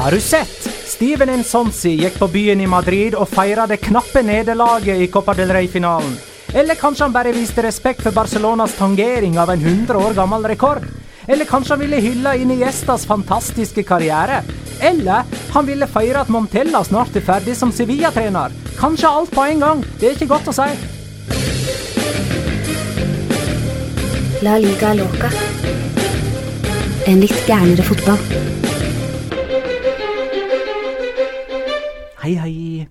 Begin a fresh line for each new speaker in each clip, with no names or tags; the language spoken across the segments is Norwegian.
Har du sett? Steven Nsonsi gikk på byen i Madrid og feira det knappe nederlaget i Copa del Rey-finalen. Eller kanskje han bare viste respekt for Barcelonas tangering av en 100 år gammel rekord? Eller kanskje han ville hylle Iniestas fantastiske karriere? Eller han ville feire at Montella snart er ferdig som Sevilla-trener? Kanskje alt på en gang? Det er ikke godt å si.
La liga loca. En litt gærnere fotball.
Hei, hei.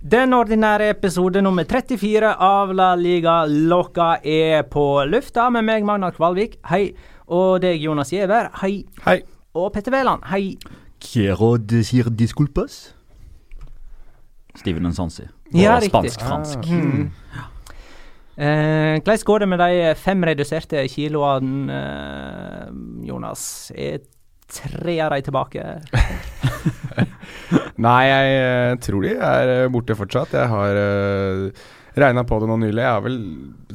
Den ordinære episode nummer 34 av La Liga Loca er på lufta med meg, Magnar Kvalvik. Hei. Og deg, Jonas Giæver. Hei.
Hei.
Og Petter Wæland. Hei.
Quiero decir disculpas. Steven Nsansi.
Ja, riktig.
spansk-fransk.
Mm. Eh, Hvordan går det med de fem reduserte kiloene, eh, Jonas? Er tre av de tilbake?
Nei, jeg eh, tror de er eh, borte fortsatt. Jeg har uh, regna på det nå nylig. Jeg har vel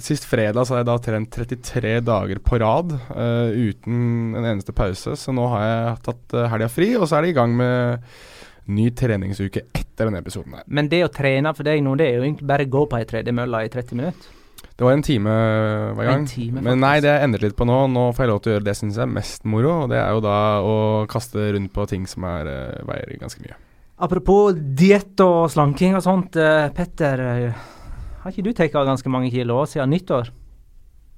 Sist fredag så har jeg da trent 33 dager på rad uh, uten en eneste pause. Så nå har jeg tatt uh, helga fri, og så er de i gang med ny treningsuke etter denne episoden her.
Men det å trene for deg nå, det er jo egentlig bare gå på ei tredemølle i 30 minutter.
Det var en time hver gang.
Time,
Men nei, det jeg endret litt på nå. Nå får jeg lov til å gjøre det jeg syns er mest moro, og det er jo da å kaste rundt på ting som er, eh, veier ganske mye.
Apropos diett og slanking og sånt. eh, Petter, eh, har ikke du tatt ganske mange kilo siden nyttår?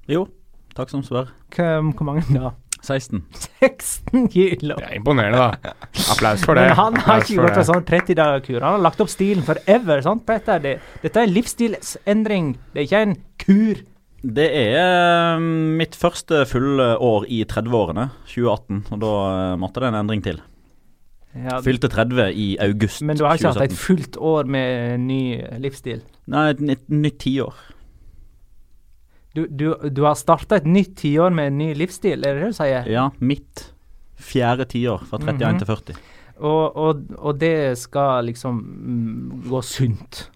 Jo, takk som spør.
Hvor mange da?
16.
16 kilo!
Det er imponerende, da. Applaus for det.
Men han har
Applaus
ikke gjort en sånn 30-dager-kur. Han har lagt opp stilen forever. sant, Petter? Det, dette er en livsstilsendring. Det er ikke en kur.
Det er eh, mitt første fulle år i 30-årene, 2018, og da eh, måtte det en endring til.
Ja,
Fylte 30 i august 2017.
men du har ikke hatt et fullt år med ny livsstil?
Nei, et nytt, nytt tiår.
Du, du, du har starta et nytt tiår med en ny livsstil, er det det du sier?
Ja, mitt fjerde tiår, fra 31
Mhm.
til 40.
Og, og, og det skal liksom mm, gå sunt.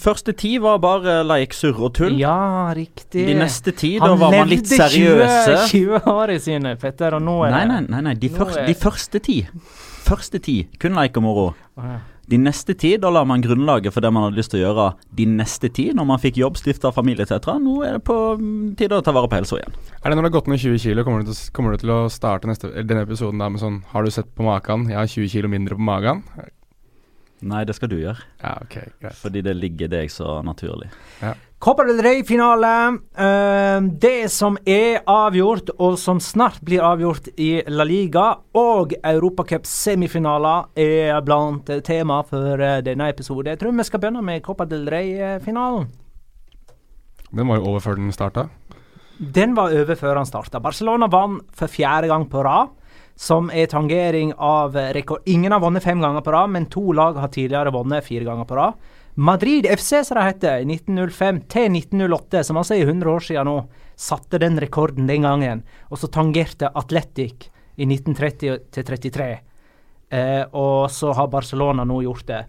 Første ti var bare leik, surr og tull.
Ja, riktig.
De neste ti, da var man litt
seriøse. Han
levde
20 år i sine, Petter, og nå er det
nei, nei, nei. De, første,
er-
de første ti. Første ti. Kun leik og moro.
Oh, ja.
De neste ti, da la man grunnlaget for det man hadde lyst til å gjøre de neste ti, når man fikk jobb, stifta familie etc. Nå er det på mm, tide å ta vare på helsa igjen.
Er det når du har gått ned 20 kilo, kommer du til, kommer du til å starte neste, denne episoden der med sånn Har du sett på makan? Jeg har 20 kilo mindre på magen.
Nei, det skal du gjøre,
Ja, ok, greit.
fordi det ligger deg så naturlig.
Copa del Rey-finale. Eh, det som er avgjort, og som snart blir avgjort i La Liga, og Europacup-semifinaler, er blant tema for eh, denne episoden. Jeg tror vi skal begynne med Copa del Rey-finalen.
Den var jo over før den starta.
Den var over før den starta. Barcelona vant for fjerde gang på rad, som er tangering av rekord. Ingen har vunnet fem ganger på rad, men to lag har tidligere vunnet fire ganger på rad. Madrid FC, som det heter, i 1905 til 1908, som altså er 100 år siden nå, satte den rekorden den gangen. Og så tangerte Atletic i 1930 til 33. Eh, og så har Barcelona nå gjort det.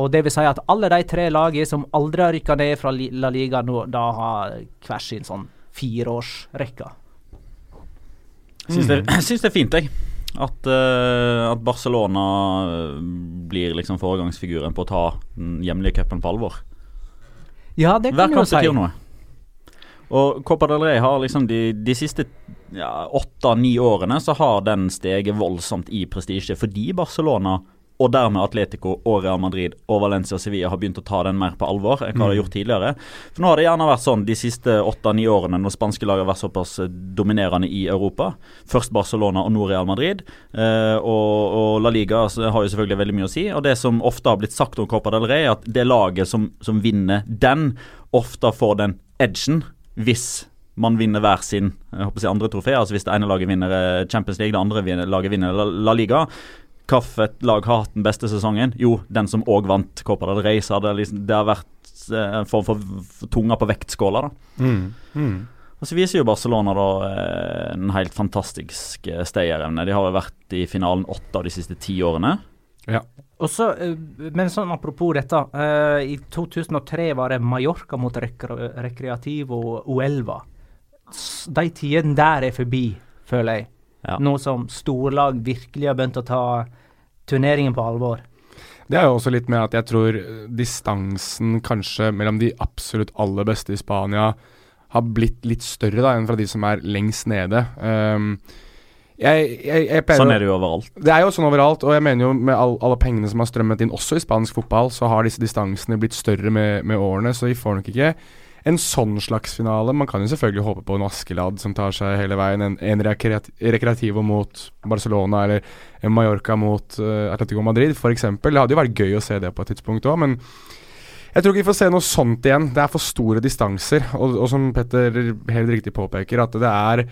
Og det vil si at alle de tre lagene som aldri har rykka ned fra La Liga nå, da har hver sin sånn fireårsrekke.
Syns det, syns det er fint, jeg. At, uh, at Barcelona eh, blir liksom foregangsfiguren på å ta den hjemlige cupen på alvor.
Ja, det kan jo
kamp betyr noe. Og Copa del Rey har liksom de, de siste åtte-ni årene så har den steget voldsomt i prestisje fordi Barcelona og dermed Atletico og Real Madrid og Valencia og Sevilla har begynt å ta den mer på alvor enn hva de har gjort tidligere. For nå har det gjerne vært sånn de siste åtte-ni årene når spanske lag har vært såpass eh, dominerende i Europa. Først Barcelona og nå Real Madrid. Eh, og, og La Liga altså, har jo selvfølgelig veldig mye å si. Og det som ofte har blitt sagt om Copa del Rey, er at det laget som, som vinner den, ofte får den edgen hvis man vinner hver sin jeg håper å si andre trofé. Altså Hvis det ene laget vinner eh, Champions League, det andre laget vinner La Liga. Hvilket lag har hatt den beste sesongen? Jo, den som òg vant Copa del Rey. Så det, liksom, det har vært eh, en form for, for tunga på vektskåla. da
Mm. Mm.
og så viser jo Barcelona da eh, en helt fantastisk eh, stayerevne. De har jo vært i finalen åtte av de siste ti årene.
Og så, eh, men sånn apropos dette. eh, I 2003 var det Mallorca mot Recre Recreativo Uelva. De tidene der er forbi, føler jeg.
Ja.
Nå som storlag virkelig har begynt å ta turneringen på alvor.
Det er jo også litt med at jeg tror distansen kanskje mellom de absolutt aller beste i Spania har blitt litt større da enn fra de som er lengst nede. Um, jeg, jeg, jeg pleier
Sånn er det jo overalt.
Det er jo sånn overalt, og jeg mener jo med all, alle pengene som har strømmet inn også i spansk fotball, så har disse distansene blitt større med, med årene, så vi får nok ikke en sånn slags finale. Man kan jo selvfølgelig håpe på en Askeladd som tar seg hele veien, en, en Recreativo mot Barcelona eller en Mallorca mot uh, Atletico Madrid f.eks. Det hadde jo vært gøy å se det på et tidspunkt òg, men jeg tror ikke vi får se noe sånt igjen. Det er for store distanser, og, og som Petter helt riktig påpeker, at det er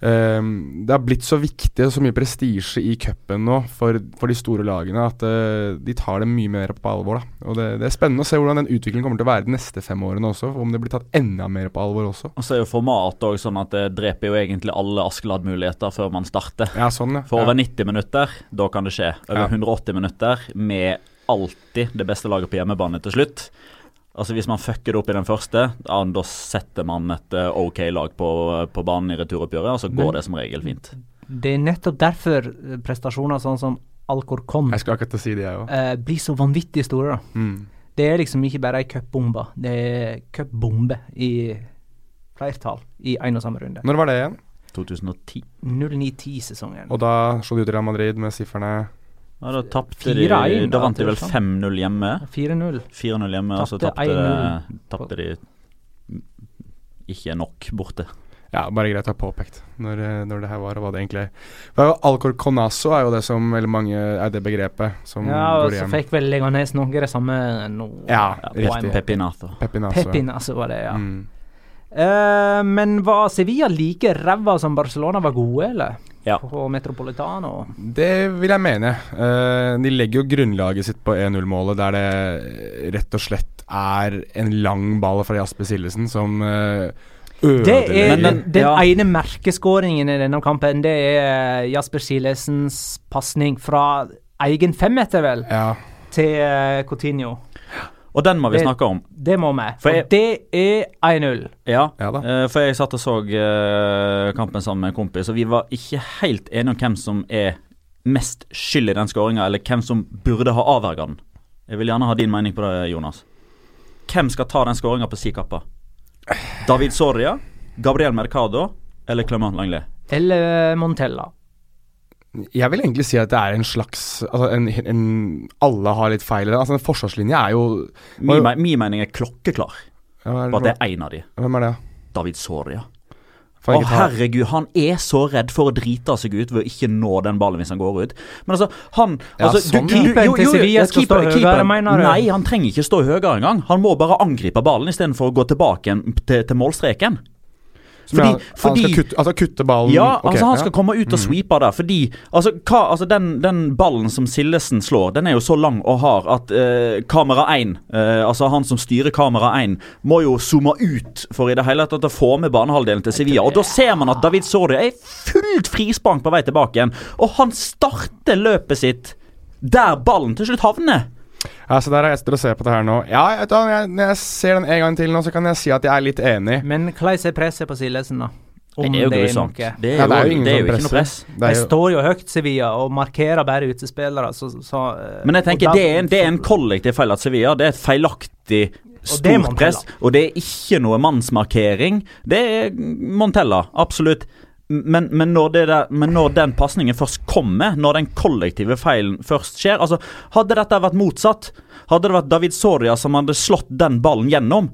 Ehm, det har blitt så viktig og så mye prestisje i cupen nå for, for de store lagene at eh, de tar det mye mer på alvor. Da. Og det, det er spennende å se hvordan den utviklingen kommer til å være de neste fem årene også. Om det blir tatt enda mer på alvor også.
Og så er jo format òg sånn at det dreper jo egentlig alle Askeladd-muligheter før man starter.
Ja, sånn, ja.
For over
ja.
90 minutter, da kan det skje. Over
Ja.
180 minutter med alltid det beste laget på hjemmebane til slutt. Altså Hvis man fucker det opp i den første, ja, da setter man et eh, OK lag på, på banen i returoppgjøret, og så
Men-
går det som regel fint.
Det er nettopp derfor eh, prestasjoner sånn som Alcorcon
Jeg skal akkurat si det, jeg også.
eh, blir så vanvittig store. da.
Mm.
Det er liksom ikke bare ei cupbombe, det er cupbombe i flertall i én og samme runde.
Når var det igjen?
2010.
09-10-sesongen.
Og da slo de ut Real Madrid med sifrene
Ja, Da tapte de Da vant de vel 5-0 hjemme.
4-0.
4-0 hjemme, og så
Tapte
tapte,
1-0
tapte de ikke nok borte.
Ja, bare greit å ha påpekt når, når det her var, og hva det egentlig er. Alcorconazo er jo det som veldig mange er det begrepet som
Ja, og så fikk vel Leganes noe det samme nå.
Ja,
Ja,
riktig.
Pepinato.
Pepinazo.
Pepin, altså, var det, ja.
Mm.
Uh, men var Sevilla like ræva som Barcelona var gode, eller?
Ja.
På Metropolitano?
Det vil jeg mene. Eh, de legger jo grunnlaget sitt på 1-0-målet, der det rett og slett er en lang ball fra Jasper Sillesen som uh,
Det er
Men
den,
den-
den
ja.
ene merkeskåringen i denne kampen. Det er eh, Jasper Silesens pasning fra egen femmeter, vel,
Ja.
til eh, Coutinho.
Og den må vi
Det-
snakke om.
Det må vi.
For jeg-
det er 1-0.
Ja,
Ja da.
eh, for jeg satt og så eh, kampen sammen med en kompis, og vi var ikke helt enige om hvem som er mest skyld i den skåringa, eller hvem som burde ha avverga den. Jeg vil gjerne ha din mening på det, Jonas. Hvem skal ta den skåringa på si kappe? David Soria, Gabriel Mercado eller Clement Langley?
Eller Montella.
Jeg vil egentlig si at det er en slags altså en, en, Alle har litt feil i det. Altså En forsvarslinje er jo
Min, me- min mening er klokkeklar
ja, er
på at
det,
er én av de.
Hvem er det?
David Soria. Å
oh,
herregud, han er så redd for å drite seg ut ved å ikke nå den ballen hvis han går ut. Men altså, han
Ja,
altså,
sånn, ja.
Keeperen til Sevilla
ja,
skal stå
keeper-
høyere,
keeperen-
mener du?
Nei, han trenger ikke stå høyere engang. Han må bare angripe ballen istedenfor å gå tilbake til, til målstreken. Fordi,
han,
fordi
han skal kutte, altså kutte ballen
ja,
okay,
altså han skal
ja.
komme ut og sweepe der. Fordi altså, hva, altså den, den ballen som Sillesen slår, den er jo så lang og hard at eh, kamera 1, eh, altså han som styrer kamera 1, må jo zoome ut for i det hele tatt å få med banehalvdelen til Sevilla. Og da ser man at David Sordi er fullt frispank på vei tilbake igjen. Og han starter løpet sitt der ballen til slutt havner.
Ja, så der er jeg sitter og ser på det her nå. Ja, vet du jeg, Når jeg ser den en gang til nå, så kan jeg si at jeg er litt enig.
Men hvordan er presset på Silesen, da? Om
det er jo
det er
grusomt.
noe.
Det er
Ja, det er jo ingen
det er jo ikke noe press.
Det
De
er jo,
står jo høyt, Sevilla, og markerer bare utespillere. Så, så, eh,
Men jeg tenker det er, en, det er en kollektiv feil at Sevilla. Det er et feilaktig
det
stort press. Og det er ikke noe mannsmarkering. Det er Montella, absolutt. Men, men, når, det der, men når den pasningen først kommer, når den kollektive feilen først skjer altså Hadde dette vært motsatt, hadde det vært David Soria som hadde slått den ballen gjennom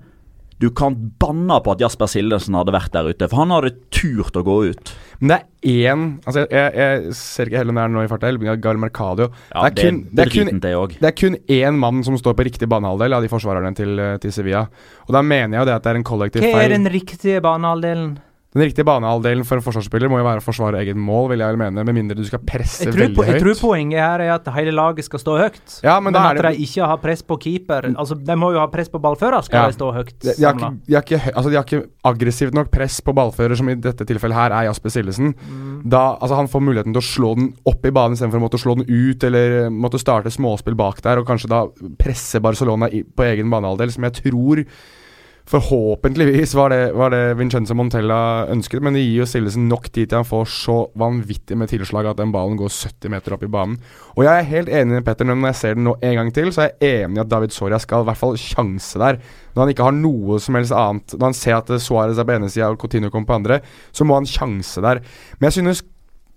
Du kan banne på at Jasper Sildesen hadde vært der ute, for han hadde turt å gå ut.
men det er én altså jeg, jeg, ser ikke heller nær nå i farta, Gal Mercadio.
Ja,
det er kun, det er kun
det òg.
Det er kun én mann som står på riktig banehalvdel av de forsvarerne til, eh, til Sevilla. Og da mener jeg jo det at det er en kollektiv feil.
Hva er den riktige banehalvdelen?
Den riktige banehalvdelen for en forsvarsspiller må jo være å forsvare eget mål, vil jeg vel mene, med mindre du skal presse veldig
på, jeg tror poenget her er at hele laget skal stå høyt.
Ja, men
men at
det
de ikke har press på keeper. Altså, De må jo ha press på ballfører, skal
Ja.
de stå høyt.
de, de, har ikke, de, har ikke, altså de har ikke aggressivt nok press på ballfører, som i dette tilfellet her er Jasper Sillesen.
Mm.
Da, altså Han får muligheten til å slå den opp i banen istedenfor å måtte slå den ut, eller eh, måtte starte småspill bak der, og kanskje da presse Barcelona i, på egen banehalvdel, som jeg tror Forhåpentligvis var det, var det Vincenzo Montella ønsket, men det gir jo Sillesen nok tid til han får så vanvittig med tilslag at den ballen går 70 meter opp i banen. Og jeg er helt enig med Petter, når jeg ser den nå en gang til, så er jeg enig i at David Soria skal i hvert fall sjanse der. Når han ikke har noe som helst annet, når han ser at Suárez er på ene sida og Coutinho kommer på andre, så må han sjanse der. Men jeg synes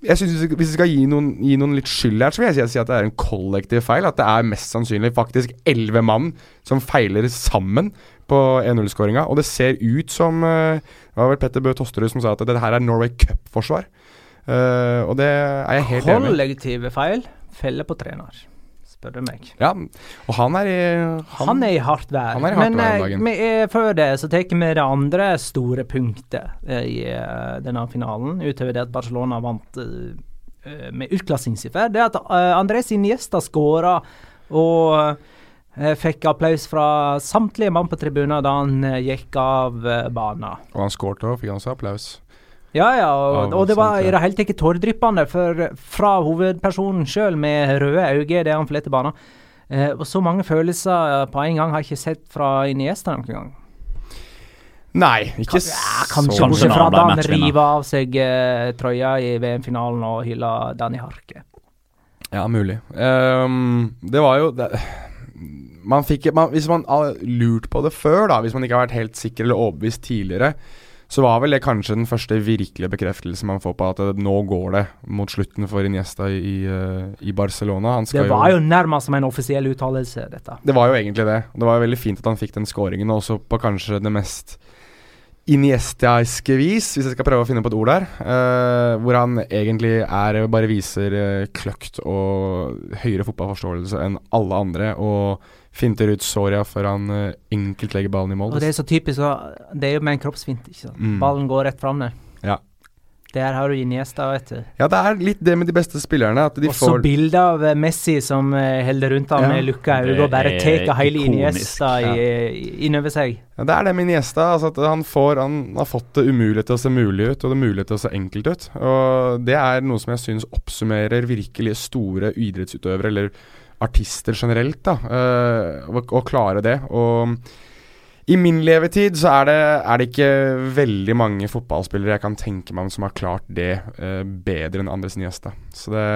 jeg synes Hvis vi skal gi noen, gi noen litt skyld her, så vil jeg si at det er en kollektiv feil. At det er mest sannsynlig faktisk elleve mann som feiler sammen på 1-0-skåringa. Og det ser ut som uh, Det var vel Petter Bø Tosterud som sa at dette her er Norway Cup-forsvar. Uh, og det er jeg helt enig i.
Kollektive feil feller på trener, spør du meg.
Ja, og han er i
Han, han er i hardt vær.
I hardt
Men
vær
eh, før det så tar vi det andre store punktet eh, i eh, denne finalen, utover det at Barcelona vant eh, eh, med utklassingssiffer. Det er at Andres Iniesta skåra og eh, fikk applaus fra samtlige mann på tribunen da han eh, gikk av uh, banen.
Og han skårte og fikk også applaus.
Ja, ja, og, og det var i det hele tatt tåredryppende, fra hovedpersonen sjøl med røde øyne det han forlater banen. Eh, og så mange følelser eh, på en gang har jeg ikke sett fra Iniesta noen gang.
Nei, ikke
Ja,
så
kanskje bortsett fra da han river av seg eh, trøya i VM-finalen og hyller Danny Harke.
Ja, mulig. Um, det var jo det, Man fikk man, Hvis man har lurt på det før, da hvis man ikke har vært helt sikker eller overbevist tidligere, så var vel det kanskje den første virkelige bekreftelsen man får på at nå går det mot slutten for Iniesta i, eh, i Barcelona. Han skal
Det var jo nærmest som en offisiell uttalelse, dette.
Det var jo egentlig det. Det var jo veldig fint at han fikk den scoringen, også på kanskje det mest iniestiaiske vis, hvis jeg skal prøve å finne på et ord der. Uh, hvor han egentlig er bare viser eh, kløkt og høyere fotballforståelse enn alle andre, og finter ut Soria før han uh, enkelt legger ballen i mål.
Og det er så typisk, det er jo med en kroppsfint, ikke sant.
Mm.
Ballen går rett fram der.
Ja.
Der har du Iniesta, vet du.
Ja, det er litt det med de beste spillerne, at de
Også
får
bilde av eh, Messi som eh, holder rundt ham
Ja.
med lukka øyne og bare tar hele
ikonisk,
Iniesta i, innover seg.
Ja, Det er det med Iniesta. Altså at han, får, han har fått det umulig til å se mulig ut, og det mulige til å se enkelt ut. Og Det er noe som jeg syns oppsummerer virkelig store idrettsutøvere, eller artister generelt, da. eh, å, å klare det. Og i min levetid så er det, er det ikke veldig mange fotballspillere jeg kan tenke meg om som har klart det uh, bedre enn Andres Niesta. Så det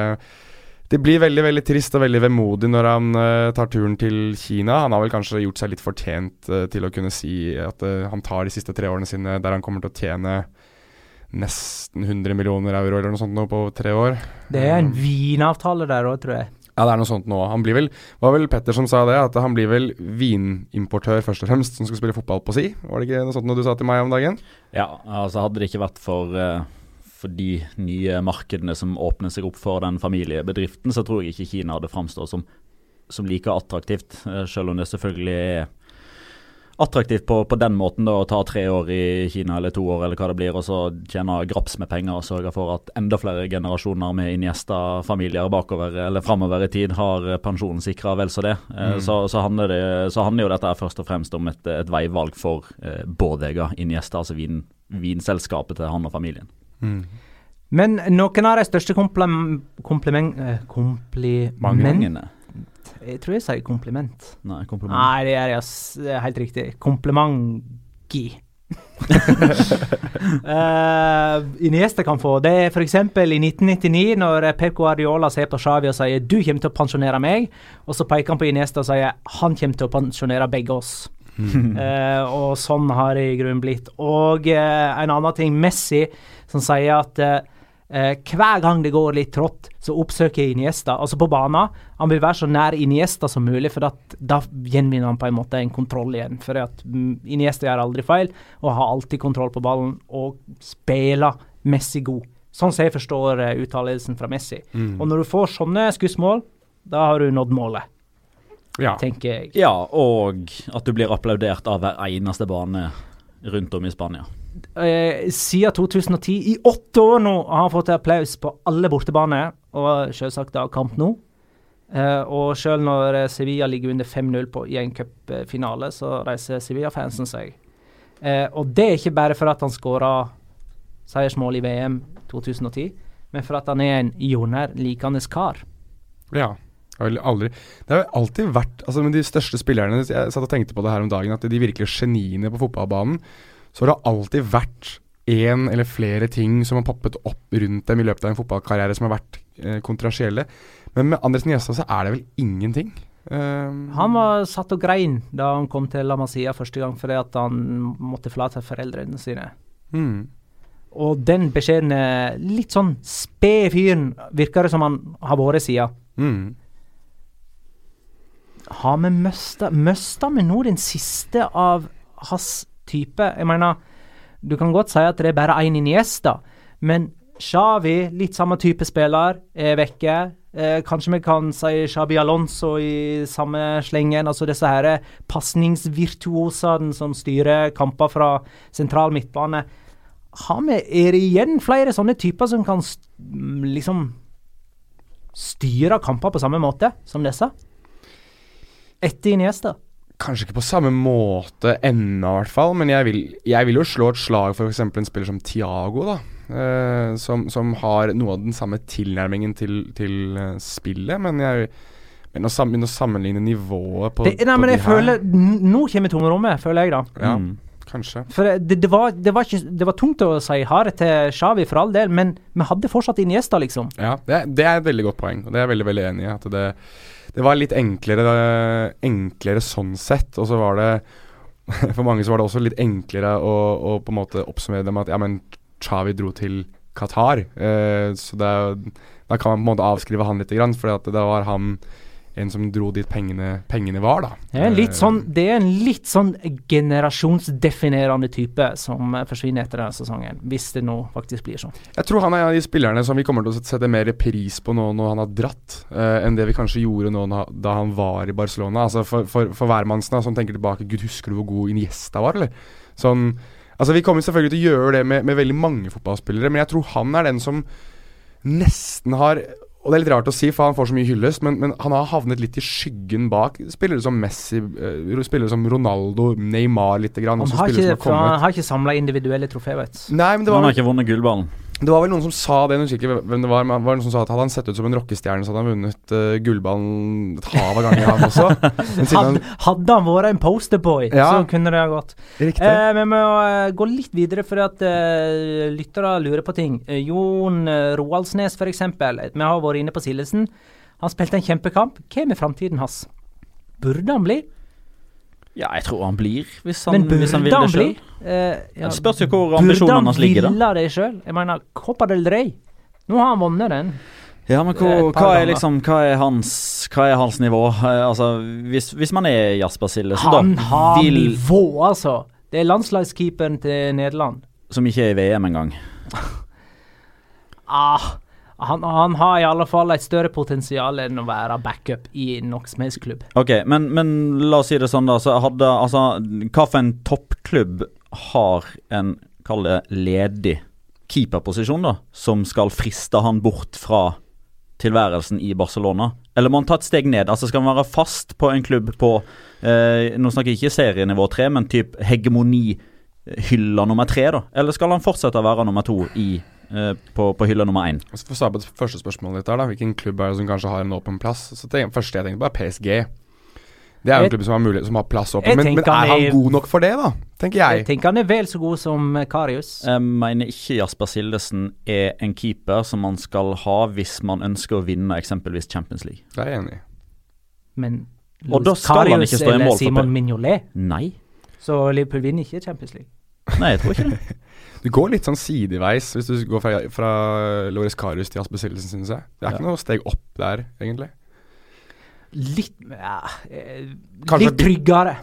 det blir veldig veldig trist og veldig vemodig når han uh, tar turen til Kina. Han har vel kanskje gjort seg litt fortjent uh, til å kunne si at han tar de siste tre årene sine der han kommer til å tjene nesten 100 millioner euro eller noe sånt nå på tre år.
Det er en vinavtale der òg, tror jeg.
Ja, det er noe sånt nå. Han blir vel var vel Petter som sa det, at han blir vel vinimportør først og fremst, som skal spille fotball på si. Var det ikke noe sånt noe du sa til meg om dagen?
Ja, altså hadde det ikke vært for, eh, for de nye markedene som åpner seg opp for den familiebedriften, så tror jeg ikke Kina hadde framstått som, som like attraktivt, eh, selv om det selvfølgelig er attraktivt på, på den måten da, å ta tre år i Kina eller to år eller hva det blir, og så tjene graps med penger og sørge for at enda flere generasjoner med Iniesta-familier bakover eller framover i tid har eh, pensjonen sikra vel så det. Mm. så, så, handler det så handler jo dette her først og fremst om et, et veivalg for eh, Bodega Iniesta, altså vin, vinselskapet til han og familien.
Men noen av de største komplem, kompliment, eh, kompliment
Mangene.
Jeg tror jeg sier kompliment.
Nei, kompliment.
Nei, det er det er helt riktig. Komplimenti. uh, Iniesta kan få det er f.eks. i 1999, når Pep Guardiola ser på Xavi og sier 'du kommer til å pensjonere meg', og så peker han på Iniesta og sier 'han kommer til å pensjonere begge oss'. uh, og sånn har det i grunnen blitt. Og uh, en annen ting, Messi, som sier at eh, hver gang det går litt trått, så oppsøker jeg Iniesta, altså på banen. Han vil være så nær Iniesta som mulig, for at, da gjenvinner han på en måte en kontroll igjen. For at mm, Iniesta gjør aldri feil, og har alltid kontroll på ballen, og spiller Messi god. Sånn som jeg forstår uh, uttalelsen fra Messi. Og når du får sånne skussmål, da har du nådd målet,
Ja.
tenker jeg.
Ja, og at du blir applaudert av hver eneste bane rundt om i Spania.
Eh, siden 2010. I åtte år nå har fått applaus på alle bortebaner, og selvsagt da kamp nå. Eh, og selv når eh, Sevilla ligger under 5-0 på- i en cupfinale, så reiser Sevilla-fansen seg. Eh, og det er ikke bare for at han skåra seiersmål i VM 2010, men for at han er en jordnær likende kar.
ja. Aldri Det har alltid vært Altså Med de største spillerne Jeg satt og tenkte på det her om dagen, at de virkelige geniene på fotballbanen, så har det alltid vært én eller flere ting som har poppet opp rundt dem i løpet av en fotballkarriere som har vært eh, kontrasielle. Men med Andresen Gjestad så er det vel ingenting. Um,
Han var satt og grein da han kom til La Masia første gang fordi at han måtte forlate foreldrene sine.
mm.
Og den beskjedne, litt sånn spede fyren virker det som han har vært siden.
Mm.
Har vi mista Mista vi nå den siste av hans type? Jeg mener, du kan godt si at det er bare én Iniesta, men Xavi, litt samme type spiller, er vekke. Eh, kanskje vi kan si Xabi Alonso i samme slengen. Altså disse her pasningsvirtuosene som styrer kamper fra sentral midtbane. Har vi, er det igjen flere sånne typer som kan st liksom styre kamper på samme måte som disse? Etter Iniesta.
Kanskje ikke på samme måte ennå, i hvert fall. Men jeg vil, jeg vil jo slå et slag for f.eks. en spiller som Tiago, da. Eh, som, som har noe av den samme tilnærmingen til, til eh, spillet. Men jeg men å, sammenligne nivået på,
Det, nei,
på
men
de
jeg føler Nå kommer tomrommet, føler jeg, da.
Ja,
Mm.
Kanskje.
For det, det, var, det, var ikke, det var tungt å si ha det til Xavi, for all del, men vi hadde fortsatt Iniesta, liksom.
Ja, det, det er et veldig godt poeng, og det er jeg veldig veldig enig i. At det, det var litt enklere, enklere sånn sett. Og så var det For mange så var det også litt enklere å, å på en måte oppsummere det med at ja, men Chavi dro til Qatar. Eh, så det, da kan man på en måte avskrive han litt, for det var han en som dro dit pengene, pengene var, da.
Litt
Eh,
sånn, det er en litt sånn generasjonsdefinerende type som eh, forsvinner etter denne sesongen, hvis det nå faktisk blir sånn.
Jeg tror han er en av de spillerne som vi kommer til å sette mer pris på nå når han har dratt, eh, enn det vi kanskje gjorde nå da han var i Barcelona. Altså For, for, for hvermannsen som tenker tilbake Gud, husker du hvor god Iniesta var, eller? Sånn Altså Vi kommer selvfølgelig til å gjøre det med, med veldig mange fotballspillere, men jeg tror han er den som nesten har og det er litt rart å si, for han får så mye hyllest, men, men han har havnet litt i skyggen bak spillere som Messi, eh, spillere som Ronaldo, Neymar lite grann.
Han har ikke,
som
han har ikke samla individuelle trofeer, vet du.
Nei, men det var
Han har ikke vunnet gullballen.
Det var vel noen som sa det, jeg husker hvem det var, men det var noen som sa at hadde han sett ut som en rockestjerne, så hadde han vunnet uh, gullballen et hav av ganger, han også. Men
Hadde, hadde han vært en posterboy,
Ja.
så kunne det ha gått.
riktig.
Eh, vi må eh, gå litt videre, for at uh, lyttere lurer på ting. Jon Roaldsnes, eksempel. Vi har vært inne på Sildesen. Han spilte en kjempekamp. Hva med framtiden hans? Burde han bli?
Ja, jeg tror han blir, hvis han, hvis han vil det sjøl.
Uh, ja,
Det spørs jo hvor ambisjonene hans ligger, da.
Burde han ville det sjøl? Jeg mener, Copa del Rey. Nå har han vunnet den.
Ja, men hvor, hva er liksom Hva er hans, hva er hans nivå? Eh, altså, hvis, hvis man er Jasper Sillesen,
Han har
vil,
nivå, altså. Det er landslagskeeperen til Nederland.
som ikke er i VM engang
Ah, han, han har i alle fall et større potensial enn å være backup i noen som klubb.
Ok, men, men la oss si det sånn, da. Så hadde Altså, hva for en toppklubb har en, kall det, ledig keeperposisjon, da, som skal friste han bort fra tilværelsen i Barcelona? Eller må han ta et steg ned? Altså Skal han være fast på en klubb på eh, Nå snakker jeg ikke serienivå tre, men typ hegemonihylla nummer tre, da? Eller skal han fortsette å være nummer to i, eh, på, på hylla nummer én?
For å svare på det første spørsmålet ditt her, da. Hvilken klubb er det som kanskje har en åpen plass? Så det første jeg tenkte på, er PSG. Det er jo
Jeg-
en klubb som har, mulighet, som har plass åpen. Men, men er
han er-
god nok for det, da? Tenker
Jeg
jeg.
tenker han er vel så god som eh, Karius.
Jeg mener ikke Jasper Sildesen er en keeper som man skal ha hvis man ønsker å vinne eksempelvis Champions League.
Det er jeg enig i.
Men
Og da
Luis
skal han
Karius
ikke stå i
eller Simon Mignolet.
Nei.
Så Liverpool vinner ikke Champions League.
Nei, jeg tror ikke det.
Du går litt sånn sideveis hvis du går fra, fra Loris Karius til Jasper Sildesen, synes jeg. Det er ikke
Ja.
noe steg opp der, egentlig.
Litt ja, eh, Litt tryggere.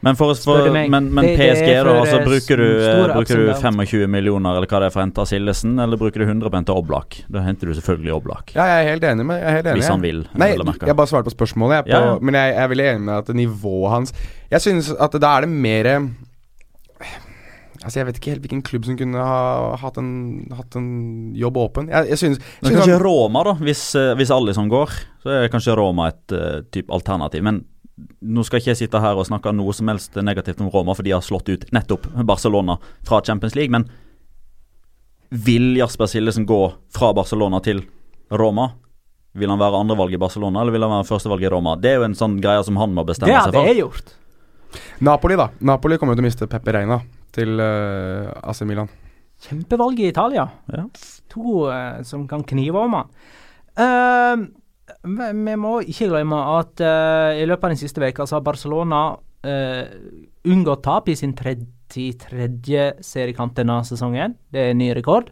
Men, for, for, men, men
Det- det
PSG, da, altså
eh,
bruker du,
store
bruker du 25 millioner eller hva det er for å hente Sildesen, eller bruker du 100 på en til Oblak? Da henter du selvfølgelig Oblak.
Ja, jeg er helt enig med jeg er helt enig,
Hvis han vil,
Nei,
jeg,
jeg bare svarte på spørsmålet, jeg, på,
Ja, ja.
men jeg, jeg er veldig enig med at nivået hans Jeg synes at da er det mer Altså Jeg vet ikke helt hvilken klubb som kunne ha hatt en, hatt en jobb åpen. Jeg, jeg synes,
Men
synes
kanskje
han-
Roma, da. Hvis, hvis alle som går, så er kanskje Roma et uh, type alternativ. Men nå skal ikke jeg sitte her og snakke noe som helst negativt om Roma, for de har slått ut nettopp Barcelona fra Champions League. Men vil Jasper Sildesen gå fra Barcelona til Roma? Vil han være andrevalg i Barcelona, eller vil han være førstevalg i Roma? Det er jo en sånn greie som han må bestemme seg for
hadde
for.
jeg gjort.
Napoli, da. Napoli kommer jo til å miste Peppe Reina til uh, AC Milan.
Kjempevalg i Italia.
Ja.
To uh, som kan knive om han. Uh, vi må ikke glemme at eh, i løpet av den siste veka så har Barcelona uh, unngått tap i sin 33. seriekamp denne sesongen. Det er en ny rekord.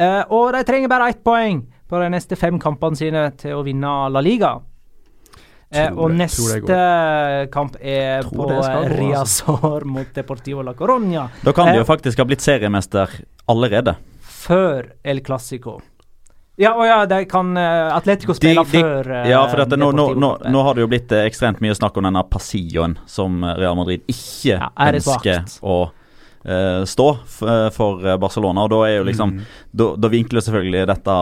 Eh, og de trenger bare ett poeng på de neste fem kampene sine til å vinne La Liga. Eh,
Tror
og neste kamp er på
gå, altså.
Riazor mot Deportivo la Coronia.
Da kan de
Eh,
jo faktisk ha blitt seriemester allerede.
før El Clásico. Ja, og ja, de kan uh, Atletico spille
de-
før eh,
Ja, for dette, nå, nå, nå, nå har det jo blitt eh, ekstremt mye snakk om denne Passilloen som eh, Real Madrid ikke
Ja, er
ønsker å eh, stå eh, for eh, Barcelona. Og da er jo liksom
Mm.
da, da vinkler selvfølgelig dette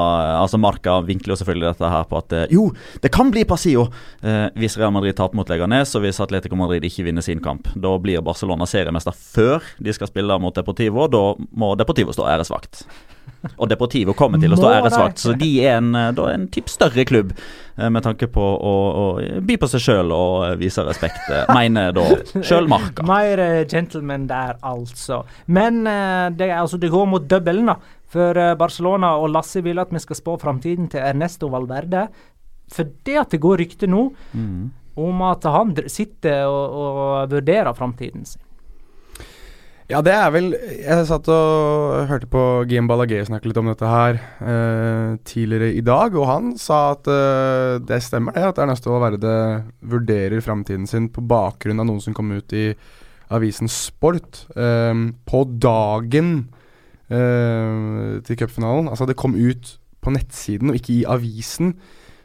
Altså Marca vinkler jo selvfølgelig dette her på at eh, jo, det kan bli Passillo eh, hvis Real Madrid taper mot Leganes og hvis Atletico Madrid ikke vinner sin kamp. Da blir Barcelona seriemester før de skal spille mot Deportivo. Da må Deportivo stå æresvakt. Og Deportivo kommer til å stå æresvakt, så de er en, eh, da en typ større klubb eh, med tanke på å, å by på seg sjøl og eh, vise respekt, mener da sjøl Marca.
Mer gentleman der, altså. Men det, altså, det går mot dobbelen, da. For Barcelona og Lasse vil at vi skal spå framtiden til Ernesto Valverde. For det at det går rykter nå
Mm.
om at han sitter og, og vurderer framtiden sin.
Ja, det er vel Jeg satt og hørte på Guillaume Balaguer snakke litt om dette her eh, tidligere i dag, og han sa at eh, det stemmer det, at Ernesto Valverde vurderer framtiden sin på bakgrunn av noen som kom ut i avisen Sport eh, på dagen eh, til cupfinalen. Altså, det kom ut på nettsiden og ikke i avisen.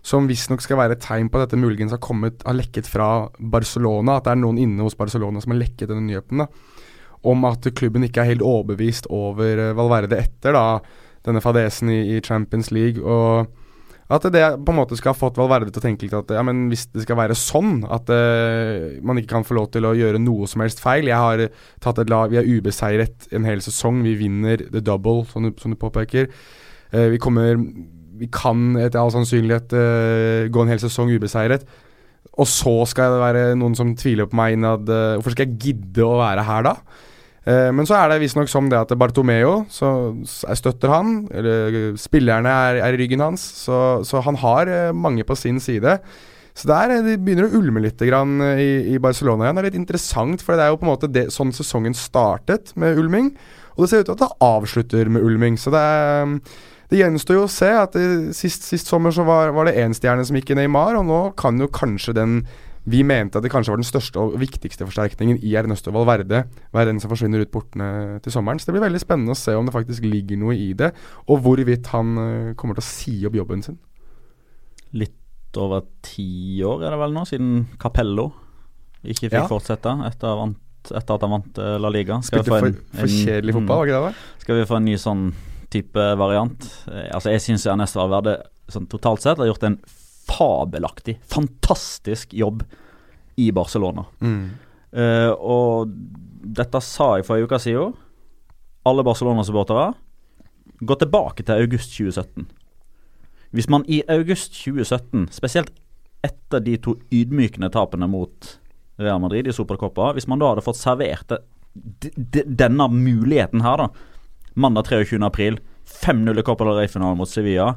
Som visstnok skal være et tegn på at dette muligens har kommet har lekket fra Barcelona. At det er noen inne hos Barcelona som har lekket denne nyheten. da om at klubben ikke er helt overbevist over eh, Valverde etter da denne fadesen i, i Champions League. Og at det på en måte skal ha fått Valverde til å tenke litt at ja, men hvis det skal være sånn at uh, man ikke kan få lov til å gjøre noe som helst feil Jeg har tatt et lag, Vi er ubeseiret en hel sesong. Vi vinner the double, som du, som du påpeker. Uh, vi kommer Vi kan etter all sannsynlighet uh, gå en hel sesong ubeseiret. Og så skal det være noen som tviler på meg innad eh, Hvorfor skal jeg gidde å være her da? Eh, men så er det visstnok som det at Bartomeo så, støtter han. Eller eh, spillerne er, er i ryggen hans. Så, så han har eh, mange på sin side. Så der, begynner det begynner å ulme litt eh, i, i Barcelona igjen. Det er litt interessant, for det er jo på en måte det, sånn sesongen startet med ulming. Og det ser ut til at det avslutter med ulming. Så det det gjenstår jo å se. at det, sist, sist sommer så var, var det én stjerne som gikk i Neymar, og nå kan jo kanskje den vi mente at det kanskje var den største og viktigste forsterkningen i Ernesto Valverde, være den som forsvinner ut portene til sommeren. Så det blir veldig spennende å se om det faktisk ligger noe i det, og hvorvidt han eh, kommer til å si opp jobben sin.
Litt over ti år er det vel nå, siden Capello ikke fikk
Ja.
fortsette etter, han vant, etter at han vant eh, La Liga. Skal vi
Spilte
få
for,
en-
for kjedelig
mm.
fotball, var ikke det det?
Skal vi få en ny sånn type variant? Eh, altså Jeg syns Ernesto Valverde sånn totalt sett har gjort en fabelaktig, fantastisk jobb i Barcelona.
Mm.
Uh, og dette sa jeg for ei uke siden. Alle Barcelona-supportere, gå tilbake til august 2017. Hvis man i august 2017, spesielt etter de to ydmykende tapene mot Real Madrid i Supercopa, hvis man da hadde fått servert denne muligheten her, da Mandag 23. april, 5-0 i Copa del Rey-finalen mot Sevilla.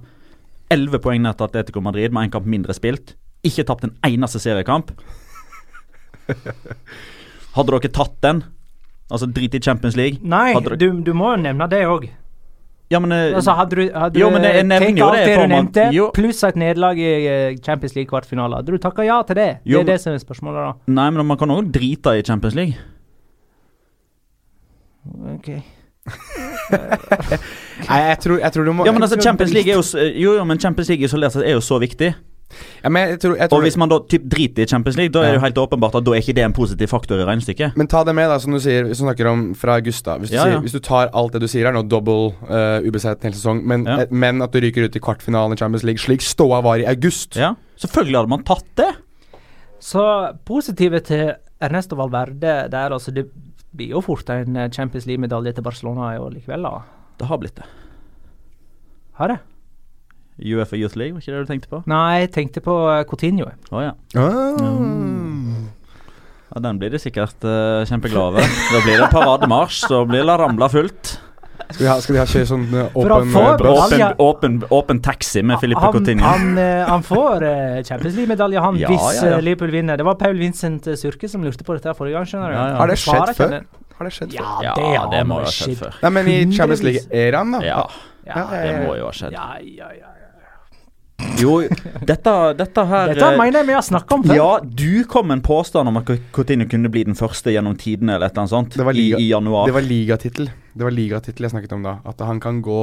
11 poeng ned til Atletico Madrid med én kamp mindre spilt. Ikke tapt en eneste seriekamp. Hadde dere tatt den? Altså drit i Champions League?
Nei,
Hadde
du, du må jo nevne det òg.
Ja, men eh,
Altså, hadde du, hadde
Jo, men jeg
du
nevner jo det
det du nevnte,
jo.
pluss et nederlag i eh, Champions League-kvartfinale, hadde du takka ja til det?
Jo,
det er det som er spørsmålet, da.
Nei, men man kan òg drite i Champions League.
Ok.
Nei, jeg tror, jeg tror du må
Ja, men altså Champions League er jo s- Jo, jo, men Champions League isolert sett er jo så viktig.
ja, men jeg tror, jeg
Og hvis man da typ driter i Champions League, da er det jo helt åpenbart at da er ikke det en positiv faktor i regnestykket.
Men ta det med, da, som du sier, hvis du snakker om fra Gustav. Hvis du,
Ja,
sier,
ja.
hvis du tar alt det du sier her nå, double uh, ubeseiret en hel sesong, men,
Ja.
eh, men at du ryker ut i kvartfinalen i Champions League, slik ståa var i august
Ja, selvfølgelig hadde man tatt det.
Så positive til Ernesto Valverde der, altså Det blir jo fort en eh, Champions League-medalje til Barcelona i år likevel, da.
Det har blitt det.
Har det?
UFA Youth League, var ikke det du tenkte på?
Nei, jeg tenkte på eh, Coutinho.
Å ja.
Ah.
ja. Den blir de sikkert uh, kjempeglade over. Da blir det parademarsj, så blir La Rambla fullt.
Skal de ha, skal de ha kjøre sånn eh, åpen eh?
Åpen, åpen, åpen taxi med Filippe
han,
Coutinho.
han, eh, han får Champions League-medalje, han,
Ja,
hvis
ja, ja.
Liverpool vinner. Det var Paul Vincent Surke som lurte på dette forrige gang, skjønner du.
Ja, ja.
Har det skjedd før? Har det skjedd før?
ja,
det har
det må jo ha skjedd
skjedd.
før.
Nei, men i Champions. League-æraen, da?
Ja,
Ja,
det må jo ha skjedd.
ja, ja, ja.
Jo, dette, dette her
Dette mener jeg vi har snakka om før.
Ja, du kom med en påstand om at Coutinho kunne bli den første gjennom tidene eller et eller annet sånt
Det var liga-
i, i januar.
Det var ligatittel. Det var ligatittel jeg snakket om da. At han kan gå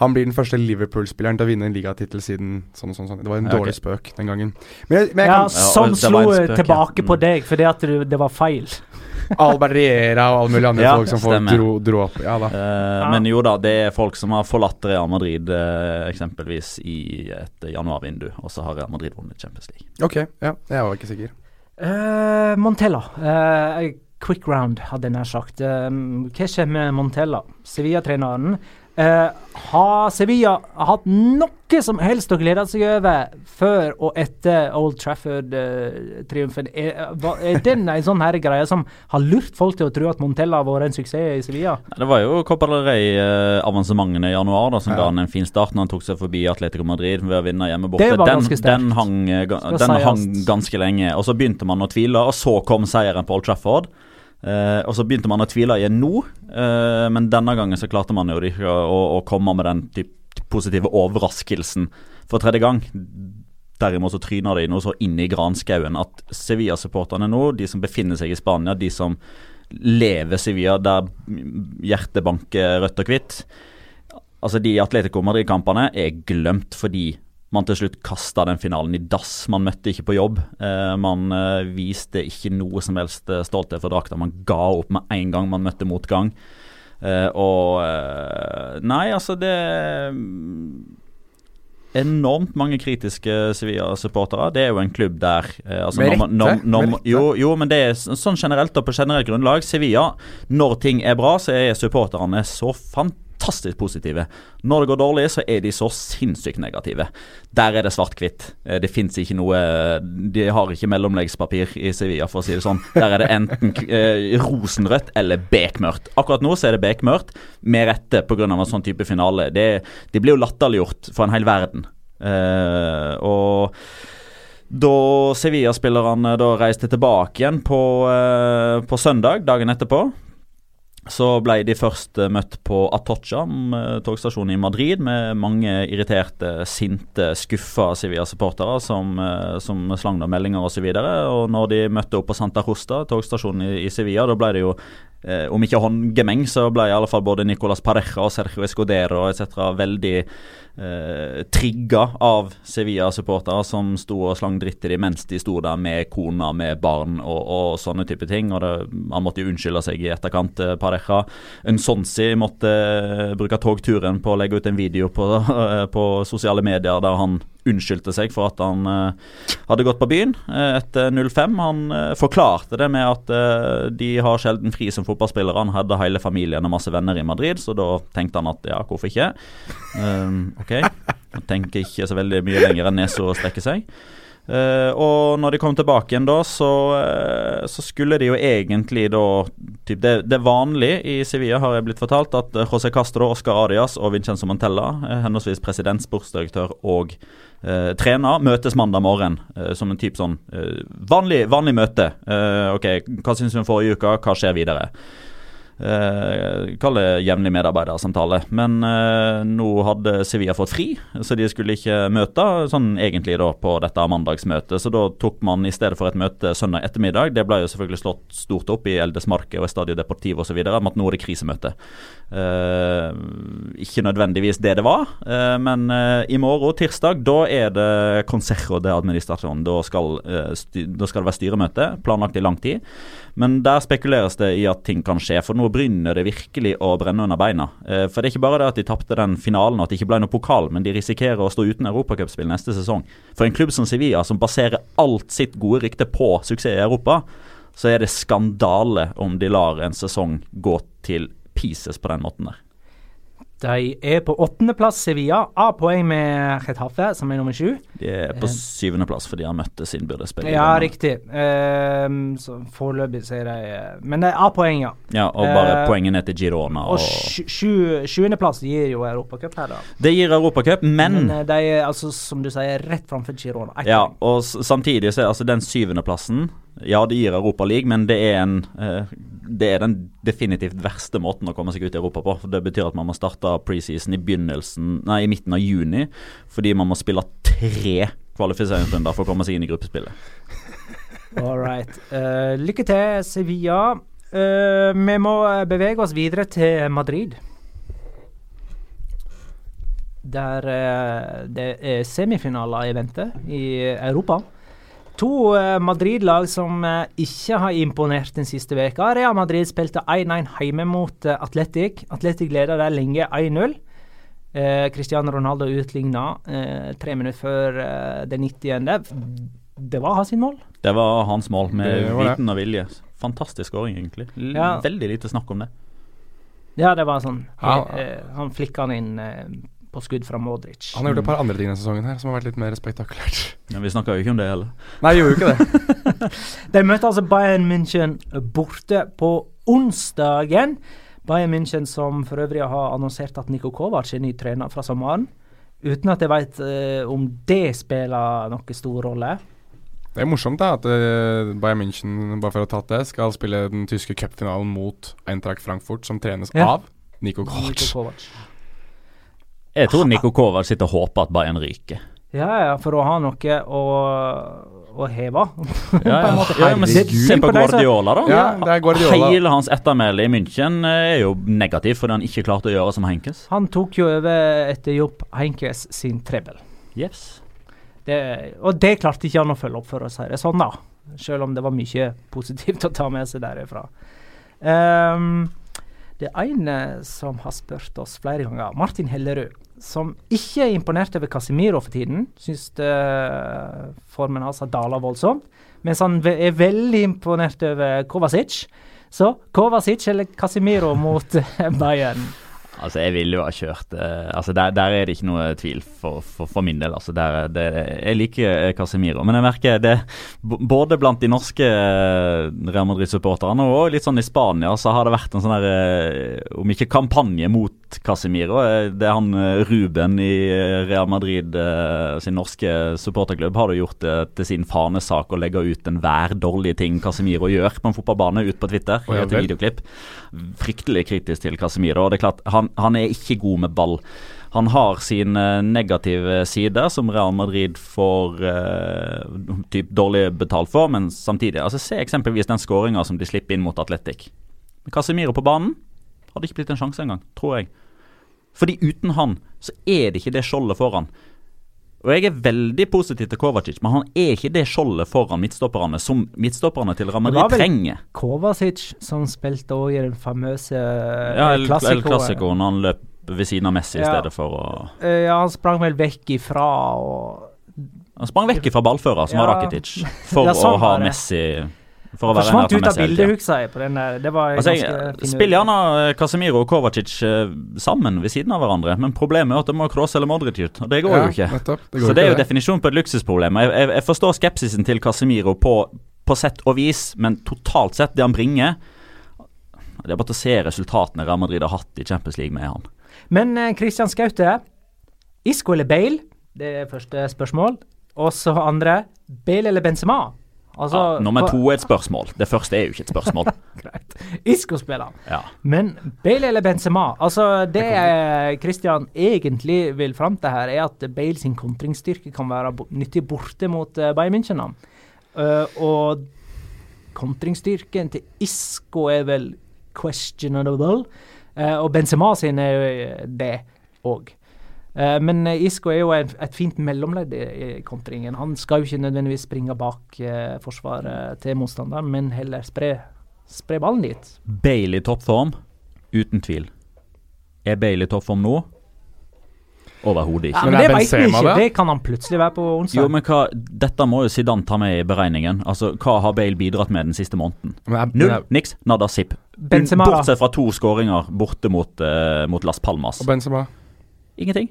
Han blir den første Liverpool-spilleren til å vinne en ligatittel siden sånn og sånn. sånn. Det var en
Ja,
dårlig spøk den gangen. Men jeg, men jeg
Ja,
kan
som
det
slo
spøk,
tilbake ja. på
Mm.
deg fordi at det, det var feil.
Albert Riera og alle mulige andre
Ja,
folk som folk dro, dro opp. Ja da.
ja. Men jo da, det er folk som har forlatt Real Madrid uh, eksempelvis i et januarvindu, og så har Real Madrid vunnet Champions League.
Ok, ja. Jeg var ikke sikker.
Uh, Montella. Eh, quick round, hadde jeg nær sagt. Eh, hva skjer med Montella? Sevilla-treneren. Eh, har Sevilla hatt noe som helst å glede seg over før og etter Old Trafford-triumfen? er, hva- er den en sånn her greie som har lurt folk til å tro at Montella har vært en suksess i Sevilla?
Det var jo Copa del Rey-avansementene i januar da, som
Ja.
ga han en fin start når han tok seg forbi Atletico Madrid ved å vinne hjemme borte. Den, den, hang, eh, den hang ganske lenge. Og så begynte man å tvile, og så kom seieren på Old Trafford. Eh, og så begynte man å tvile igjen nå, uh, men denne gangen så klarte man jo ikke å, å, komme med den typ positive overraskelsen for tredje gang. Derimot så tryner de noe så inn i granskauen at Sevilla-supporterne nå, de som befinner seg i Spania, de som lever Sevilla der hjertet banker rødt og hvitt Altså De Atletico Madrid-kampene er glemt fordi man til slutt kasta den finalen i dass. Man møtte ikke på jobb. Eh, man eh, viste ikke noe som helst eh, stolthet for drakta. Man ga opp med en gang man møtte motgang. Eh, og Nei, altså det Enormt mange kritiske Sevilla-supportere. Det er jo en klubb der altså
Med
når når- når
med.
Jo, jo, men det er sånn generelt og på generelt grunnlag. Sevilla, når ting er bra, så er supporterne så fantastisk positive. Når det går dårlig, så er de så sinnssykt negative. Der er det svart-hvitt. Eh, Det fins ikke noe De har ikke mellomleggspapir i Sevilla, for å si det sånn. Der er det enten eh, rosenrødt eller bekmørkt. Akkurat nå så er det bekmørkt, med rette pga. en sånn type finale. Det, de blir jo latterliggjort for en hel verden. Eh, og da Sevilla-spillerne reiste tilbake igjen på, eh, på søndag, dagen etterpå, så ble de først eh, møtt på Atocha, mm, togstasjonen i Madrid, med mange irriterte, sinte, skuffa Sevilla-supportere som, eh, som slang da meldinger osv. Og, så og når de møtte opp på Santa Rosta, togstasjonen i, i Sevilla, da ble det jo eh, om ikke håndgemeng, så ble i alle fall både Nicolas Pareja og Sergio Escudero etc. veldig eh, trigga av Sevilla-supportere som sto og slang dritt til dem mens de sto der med kona, med barn og, og sånne type ting. og det, Han måtte jo unnskylde seg i etterkant, eh, Pareja. Unsonsi måtte eh, bruke togturen på å legge ut en video på, eh, på sosiale medier der han unnskyldte seg for at han uh, hadde gått på byen eh, etter 05. Han uh, forklarte det med at uh, de har sjelden fri som fotballspillere. Han hadde hele familien og masse venner i Madrid, så da tenkte han at ja, hvorfor ikke? Um, ok, han tenker ikke så veldig mye lenger enn nesa strekker seg. Eh, og når de kom tilbake igjen da, så, uh, så skulle de jo egentlig da typ det, det er vanlig i Sevilla, har jeg blitt fortalt, at eh, José Castro, Oscar Arias og Vincenzo Montella, uh, henholdsvis president, sportsdirektør og trener, møtes mandag morgen som en type sånn vanlig, vanlig møte. Ok, hva syns vi om forrige uke, hva skjer videre? Uh, Kall det jevnlig medarbeidersamtale. Men eh, nå hadde Sevilla fått fri, så de skulle ikke møte sånn egentlig da på dette mandagsmøtet. Så da tok man i stedet for et møte søndag ettermiddag, det ble jo selvfølgelig slått stort opp i Eldes Marke og Estadio Deportivo osv., om at nå er det krisemøte. Eh, ikke nødvendigvis det det var, eh, men eh, i morgen, tirsdag, da er det Consejo de Administrasjon. Da skal, eh, da skal det være styremøte, planlagt i lang tid. Men der spekuleres det i at ting kan skje, for nå begynner det virkelig å brenne under beina. Eh, for det er ikke bare det at de tapte den finalen og at det ikke ble noe pokal, men de risikerer å stå uten europacupspill neste sesong. For en klubb som Sevilla, som baserer alt sitt gode rykte på suksess i Europa, så er det skandale om de lar en sesong gå til pieces på den måten der.
De er på åttendeplass Sevilla. A-poeng med Chetaffe, som er nummer sju.
De er på syvendeplass fordi de har møttes innbyrdes.
Ja, riktig. Um, så foreløpig sier de eh, Men det er A-poeng, ja.
Ja, og bare
uh,
poengene til Girona.
Og
Og
sjuendeplass sju- gir jo Europacup her, da.
det gir Europacup, men,
Men eh, de er altså, som du sier, rett framfor Girona.
Ja, og samtidig så er altså den syvendeplassen Ja, det gir Europa League, men det er en eh, Det er den definitivt verste måten å komme seg ut i Europa på. For Det betyr at man må starte preseason i begynnelsen Nei, i midten av juni, fordi man må spille tre kvalifiseringsrunder for å komme seg inn i gruppespillet.
All right. Uh, lykke til, Sevilla. Uh, vi må bevege oss videre til Madrid. Der uh, det er semifinaler i vente i Europa. To eh, Madrid-lag som eh, ikke har imponert den siste veka. Real Madrid spilte 1-1 hjemme mot eh, Atletic. Atletic leda der lenge 1-0. Eh, Cristiano Ronaldo utligna eh, tre minutter før eh, det 90. Det var hans mål.
Det var hans mål, med viten og vilje. Fantastisk skåring, egentlig. L
Ja.
Veldig lite snakk om det.
Ja, det var sånn
Ja.
eh, Han flikka han inn eh, på skudd fra Modric.
Han har gjort et par andre ting denne sesongen her som har vært litt mer spektakulært.
Men vi snakka jo ikke om det heller.
Nei, vi gjorde jo ikke det.
De møtte altså Bayern München borte på onsdagen. Bayern München som for øvrig har annonsert at Niko Kovac er ny trener fra sommeren. Uten at jeg veit uh, om det spiller noen stor rolle.
Det er morsomt da at eh, Bayern München, bare for å ha tatt det, skal spille den tyske cupfinalen mot Eintracht Frankfurt, som trenes
Ja.
av
Niko
Kovac.
Kovac.
Jeg tror Niko Kovac sitter og håper at Bayern ryker.
Ja, ja, for å ha noe å, å heve.
Ja, ja. ja men se, se på Guardiola, da.
Ja, det er Guardiola.
Hele hans ettermæle i München eh, er jo negativ fordi han ikke klarte å gjøre som Henkes.
Han tok jo over etter Jopp Henkes sin treble.
Yes.
Det, og det klarte ikke han å følge opp, for å si det sånn, da. Selv om det var mye positivt å ta med seg derifra. Um, det er en eh, som har spurt oss flere ganger, Martin Hellerud, som ikke er imponert over Casemiro for tiden. Syns uh, formen hans har dala voldsomt. Mens han er veldig imponert over Kovacic. Så Kovacic eller Casemiro mot eh, Bayern?
Altså, jeg ville jo ha kjørt eh, Altså, der, der er det ikke noe tvil for, for, for min del. Altså, der, det, jeg liker eh, Casemiro, men jeg merker det både blant de norske eh, Real Madrid-supporterne og litt sånn i Spania, så har det vært en sånn der eh, Om ikke kampanje mot Casemiro, eh, det er han Ruben i Real Madrid sin norske supporterklubb har det gjort det til sin fanesak å legge ut enhver dårlig ting Casemiro gjør på en fotballbane, ut på Twitter.
Oh, ja.
Fryktelig kritisk til Casemiro. og det er klart, han, han er ikke god med ball. Han har sine negative sider, som Real Madrid får eh, typ dårlig betalt for, men samtidig altså Se eksempelvis den skåringa som de slipper inn mot Atletic. Casemiro på banen hadde ikke blitt en sjanse engang, tror jeg. Fordi uten han så er det ikke det skjoldet foran. Og Jeg er veldig positiv til Kovacic, men han er ikke det skjoldet foran midtstopperne som midtstopperne til
var vel-
trenger.
Kovacic, som spilte òg i den famøse
Ja, El, han løp ved siden av Messi i stedet for å
Eh, ja, han sprang vel vekk ifra og
Han sprang vekk ifra ballfører, som var
Ja.
Rakitic, for
Ja, sånn
å ha
var.
Messi For å være
Forsvant ut av bildet, husker jeg. på den der. Det var
Altså, jeg, spill gjerne eh, Casemiro og Kovacic eh, sammen ved siden av hverandre, men problemet er at det må Cross eller Modric ut, og det går jo ikke.
nettopp. Det går
Så det er jo definisjonen på et luksusproblem. Jeg, jeg, jeg forstår skepsisen til Casemiro på, på sett og vis, men totalt sett, det han bringer Det er bare til å se resultatene Real Madrid har hatt i Champions League med han.
Men eh, Christian Skaute, Isco eller Bale? Det er første spørsmål. Og så andre, Bale eller Benzema? Altså,
Ja, nummer to er et spørsmål. Det første er jo ikke et spørsmål.
Greit. Isco spiller.
Ja.
Men Bale eller Benzema? Altså, det eh, Christian egentlig vil fram til her, er at Bale sin kontringsstyrke kan være nyttig borte mot uh, Bayern München. Eh, og kontringsstyrken til Isco er vel questionable. Uh, og Benzema sin er jo eh, det òg. Men eh, Isco er jo et, et fint mellomledd i, i kontringen. Han skal jo ikke nødvendigvis springe bak eh, forsvaret til motstanderen, men heller spre, spre ballen dit.
Bailey toppform, uten tvil. Er Bailey toppform nå? Overhodet ikke.
Ja,
Men det,
det vet vi ikke.
det?
Kan han plutselig være på onsdag.
Jo, men hva, Dette må jo Zidane ta med i beregningen. Altså, Hva har Bale bidratt med den siste måneden? Null, niks, nada, zip.
Benzema.
Bortsett fra to skåringer borte mot, uh, mot Las Palmas.
Og Benzema.
Ingenting.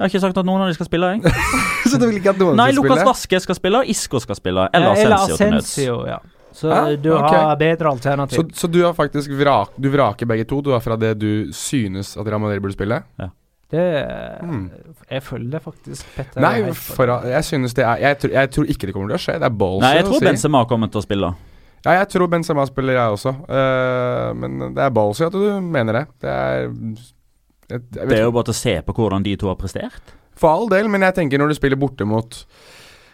Jeg har ikke sagt at noen av de skal spille, jeg.
så du vil ikke at noen
Nei,
skal
Nei,
spille?
Vaske skal spille, Isco skal spille, eller Asensio til nøds.
Ja. Så
Hæ?
du
ok.
har bedre alternativ.
så du har faktisk vrak, Du vraker begge to? Du er fra det du synes at Real Madrid burde spille?
Det
Hmm.
Jeg følger faktisk Petter.
Nei,
helt på
for, jeg synes det er jeg, tror- jeg tror ikke det kommer til å skje. Det er balls
Nei, jeg tror
si.
Benzema kommer til å spille.
Ja, jeg tror Benzema spiller, jeg også. Eh, men det er ballsy at du mener det. Det er jeg, jeg
Det er jo bare til å se på hvordan de to har prestert.
For all del, men jeg tenker når du spiller borte mot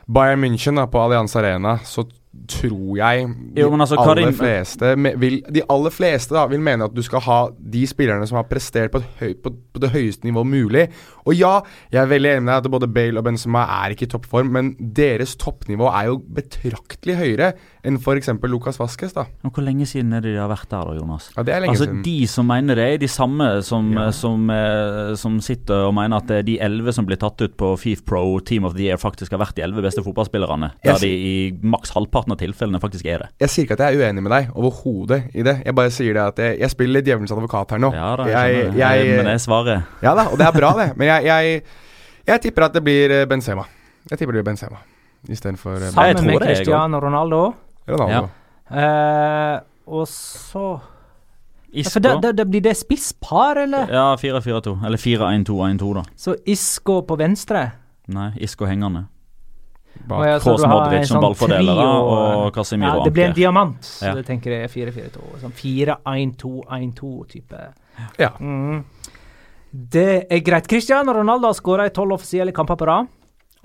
Bayern München da, på Allianz Arena, så tror jeg de
Jo, altså,
aller
Karim-
fleste vil, De aller fleste da vil mene at du skal ha de spillerne som har prestert på, høy, på, på det høyeste nivå mulig. Og ja, jeg er veldig enig med deg at både Bale og Benzema er ikke i toppform, men deres toppnivå er jo betraktelig høyere enn f.eks. Lucas Vasques. da
Og Hvor lenge siden er det de har vært der, da, Jonas?
Ja, det er lenge
Altså,
siden.
De som mener det, er de samme som,
Ja.
som, eh, som sitter og mener at det er de elleve som blir tatt ut på FIF Pro Team of the Year, faktisk har vært de elleve beste fotballspillerne. Der
Yes.
de i maks halvparten av tilfellene faktisk er det.
Jeg sier ikke at jeg er uenig med deg overhodet i det. Jeg bare sier det at jeg, jeg spiller djevelens advokat her nå.
Ja da, jeg
jeg, jeg,
Men det er svaret.
Ja da, og det er bra, det. Men jeg, jeg, jeg tipper at det blir eh, Benzema. Jeg tipper det blir Benzema istedenfor uh,
jeg
Sammen med Cristiano Ronaldo.
Ronaldo.
Eh, og så ja,
Isco.
For da, da, da blir det spisspar, eller?
Ja, 4-4-2. Eller 4-1-2-1-2, da.
Så Isco på venstre.
Nei, Isco hengende.
Bak.
Og ja, har
Modric som
sånn
ballfordelere
trio,
og Casemiro
ja, Det blir en diamant, så
Ja.
jeg tenker jeg er 4-4-2. Sånn 4-1-2-1-2-type.
Ja.
Mm. Det er greit. Cristiano Ronaldo har skåra i tolv offisielle kamper på rad.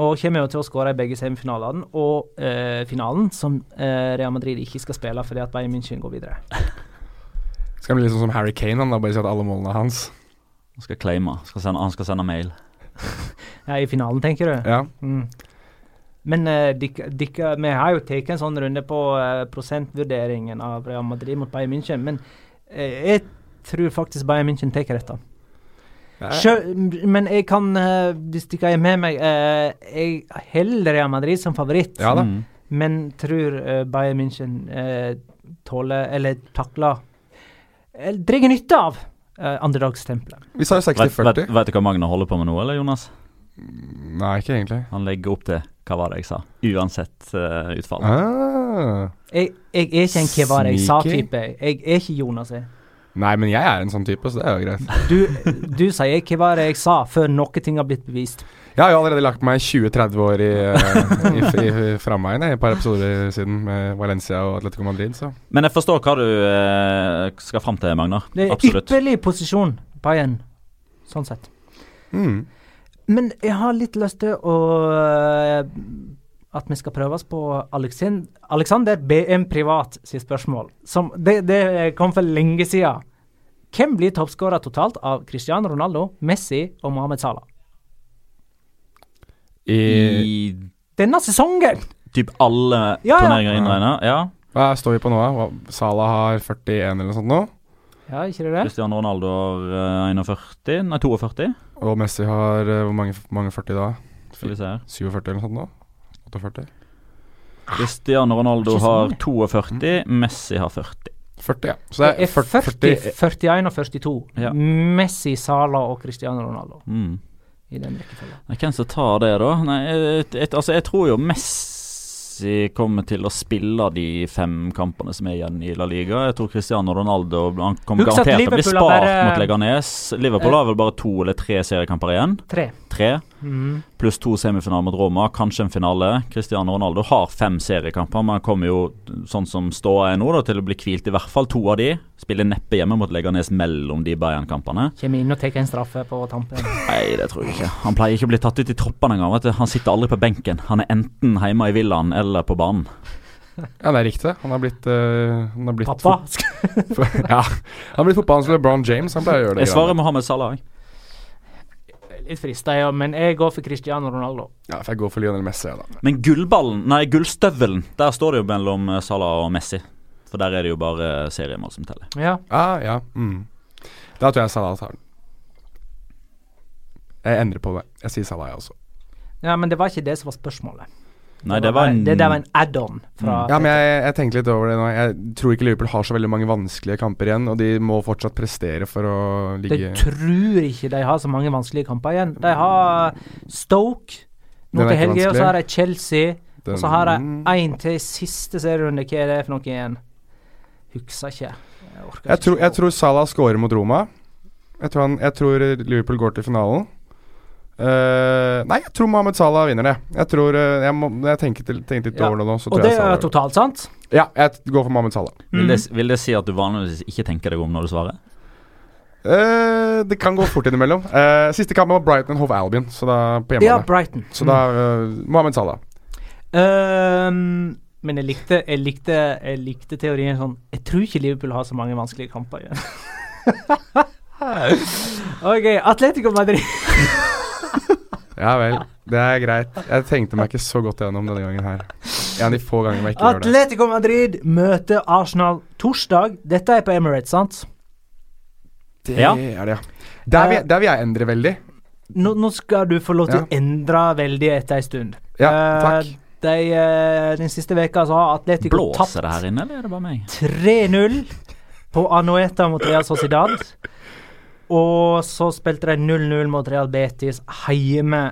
Og kommer jo til å skåre i begge semifinalene og eh, finalen, som eh, Real Madrid ikke skal spille fordi at Bayern München går videre.
Skal bli litt sånn som Harry Kane, han da, bare si at alle målene er hans.
Han skal claime. Skal sende, han skal sende mail.
Ja, I finalen, tenker du?
Ja.
Mm. Men uh, dik, dik, vi har jo tatt en sånn runde på uh, prosentvurderingen av Real Madrid mot Bayern München, men uh, jeg tror faktisk Bayern München tar dette. Sjø, men jeg kan, eh, hvis dere er med meg eh, Jeg holder Real Madrid som favoritt,
Ja da.
Mm.
men tror eh, Bayern München eh, tåler, eller takler Eller drar nytte av uh, andredagstempelet.
Vi sa jo
Vet, vet, vet du hva Magna holder på med nå, eller Jonas?
Nei, ikke egentlig.
Han legger opp til hva var det jeg sa, uansett uh, utfall.
Ah.
Jeg, jeg er ikke en hva var det jeg sa-type. Jeg er ikke Jonas. Jeg.
Nei, men jeg er en sånn type, så det er jo greit.
Du, du sier hva var det jeg sa, før noe ting har blitt bevist.
Jeg har jo allerede lagt meg 20-30 år i, eh, i, i, i framveien et par episoder siden med Valencia og Atletico Madrid, så
Men jeg forstår hva du eh, skal fram til, Magna.
Det er
Absolutt.
ypperlig posisjon, Bayern, sånn sett.
mm.
Men jeg har litt lyst til å øh, At vi skal prøve oss på Alexin- Alexander BM Privat sitt spørsmål. Som, det, det kom for lenge siden. Hvem blir toppskårer totalt av Cristiano Ronaldo, Messi og Mohammed Salah?
I
I
Denne sesongen!
typ alle
Ja, ja.
innregna? Ja.
Hva står vi på nå, Salah har 41 eller noe sånt nå.
Ja, ikke det det?
Cristiano Ronaldo har eh, 41, nei 42,
Og Messi har eh, hvor mange, mange 40 da?
skal vi se her.
47 eller noe sånt nå? 48?
Cristiano Ronaldo har
mange.
42, Messi har 40.
40, ja. Så det
er 40,
40
41 og 42.
Ja.
Messi, Salah og Cristiano Ronaldo
Mm.
i den rekkefølgen.
Hvem som tar det, da? Nei, et, et, altså, jeg tror jo Messi kommer til å spille de fem kampene som er igjen i La Liga. Jeg tror Cristiano Ronaldo Han kommer garantert til å bli spart
bare-
mot Leganes. Liverpool
Eh.
har vel bare to eller tre seriekamper igjen.
Tre.
Tre.
Mm.
Pluss to semifinaler mot Roma, kanskje en finale. Cristiano Ronaldo har fem seriekamper, men han kommer jo, sånn som ståa er nå, da, til å bli hvilt i hvert fall to av de. Spiller neppe hjemme mot Leganes mellom de Bayern-kampene.
Kommer inn og tar en straffe på tampen.
Nei, det tror jeg ikke. Han pleier ikke å bli tatt ut i troppene engang. Han sitter aldri på benken. Han er enten hjemme i villaen eller på banen.
Ja, det er riktig. Han har blitt, uh, han har blitt
Pappa!
ja. Han har blitt fotballens LeBron James. Han pleier å gjøre det.
Jeg svarer. Mohammed Salah. jeg.
Litt frista, ja, men jeg går for Cristiano Ronaldo.
Ja, for jeg går for Lionel Messi, da.
Men gullballen, nei, gullstøvelen, der står det jo mellom eh, Salah og Messi. For der er det jo bare seriemål som teller.
Ja.
Ah, ja. Mm. Da tror jeg Salah tar den. Jeg endrer på det. Jeg sier Salah, jeg også.
ja, men det var ikke det som var spørsmålet.
Nei, det var en
det der var en add-on
Mm.
Ja, men jeg, jeg tenker litt over det nå. Jeg tror ikke Liverpool har så veldig mange vanskelige kamper igjen, og de må fortsatt prestere for å ligge
Jeg tror ikke de har så mange vanskelige kamper igjen. De har Stoke nå til helga, og så har de Chelsea.
Den-
Og så har de én til siste serierunde. Hva er det for noe igjen? Husker ikke. Jeg, orker
Jeg
ikke
tror, jeg tror Salah scorer mot Roma. Jeg tror, han, jeg tror Liverpool går til finalen. Eh, nei, jeg tror Mohammed Salah vinner det. Jeg tror uh, Jeg, må, jeg tenker, til, tenker litt
Ja.
over det nå. Så
Og
tror
det
jeg
er totalt sant?
Ja, jeg går for Mohammed Salah.
Vil det,
Mm.
vil det si at du vanligvis ikke tenker deg om når du svarer?
Uh, det kan gå fort innimellom. Uh, siste kamp var Brighton Hove Albion, så da på
Ja. Brighton.
så da eh, Mohammed Salah.
Ehm, men jeg likte, jeg, likte, jeg likte teorien sånn Jeg tror ikke Liverpool har så mange vanskelige kamper igjen. OK, Atletico Madrid.
Ja vel, det er greit. Jeg tenkte meg ikke så godt gjennom denne gangen her. En av de få gangene jeg ikke gjør det.
Atletico Madrid møter Arsenal torsdag. Dette er på Emirates, sant?
Det
Ja.
er det, ja. Der vil, der vil jeg endre veldig.
Nå, nå skal du få lov til
Ja.
å endre veldig etter ei stund.
Ja,
Eh,
takk.
De, eh, den siste veka så har Atletico
Blåser
tapt
det her inne, eller er det bare meg?
3-0 på Anoeta mot Real Sociedad. Og så spilte de 0-0 mot Real Betis hjemme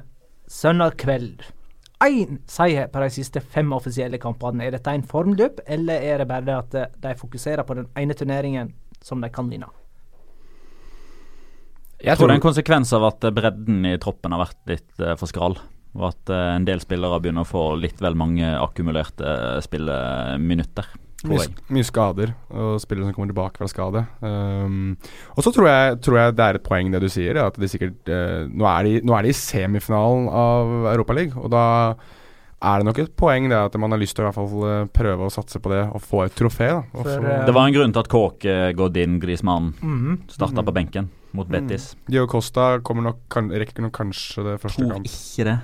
søndag kveld. Én seier på de siste fem offisielle kampene. Er dette en formdupp, eller er det bare det at eh, de fokuserer på den ene turneringen som de kan vinne?
Jeg tror det er en konsekvens av at eh, bredden i troppen har vært litt eh, for skral. Og at en del spillere begynner å få litt vel mange akkumulerte spilleminutter. Tror
Mye, mye skader og spillere som kommer tilbake fra skade. Um, og så tror jeg, tror jeg det er et poeng det du sier, at de sikkert uh, nå, er de, nå er de i semifinalen av Europaligaen, og da er det nok et poeng det at man har lyst til å i hvert fall eh, prøve å satse på det og få et trofé. da og
For,
få-
eh,
Det var en grunn til at Kåke, Godin, Griezmann
-hmm.
starta
Mhm.
på benken mot Betis.
Diego Costa kommer nok, kan, rekker nok kanskje det første
Tror
kamp.
ikke det.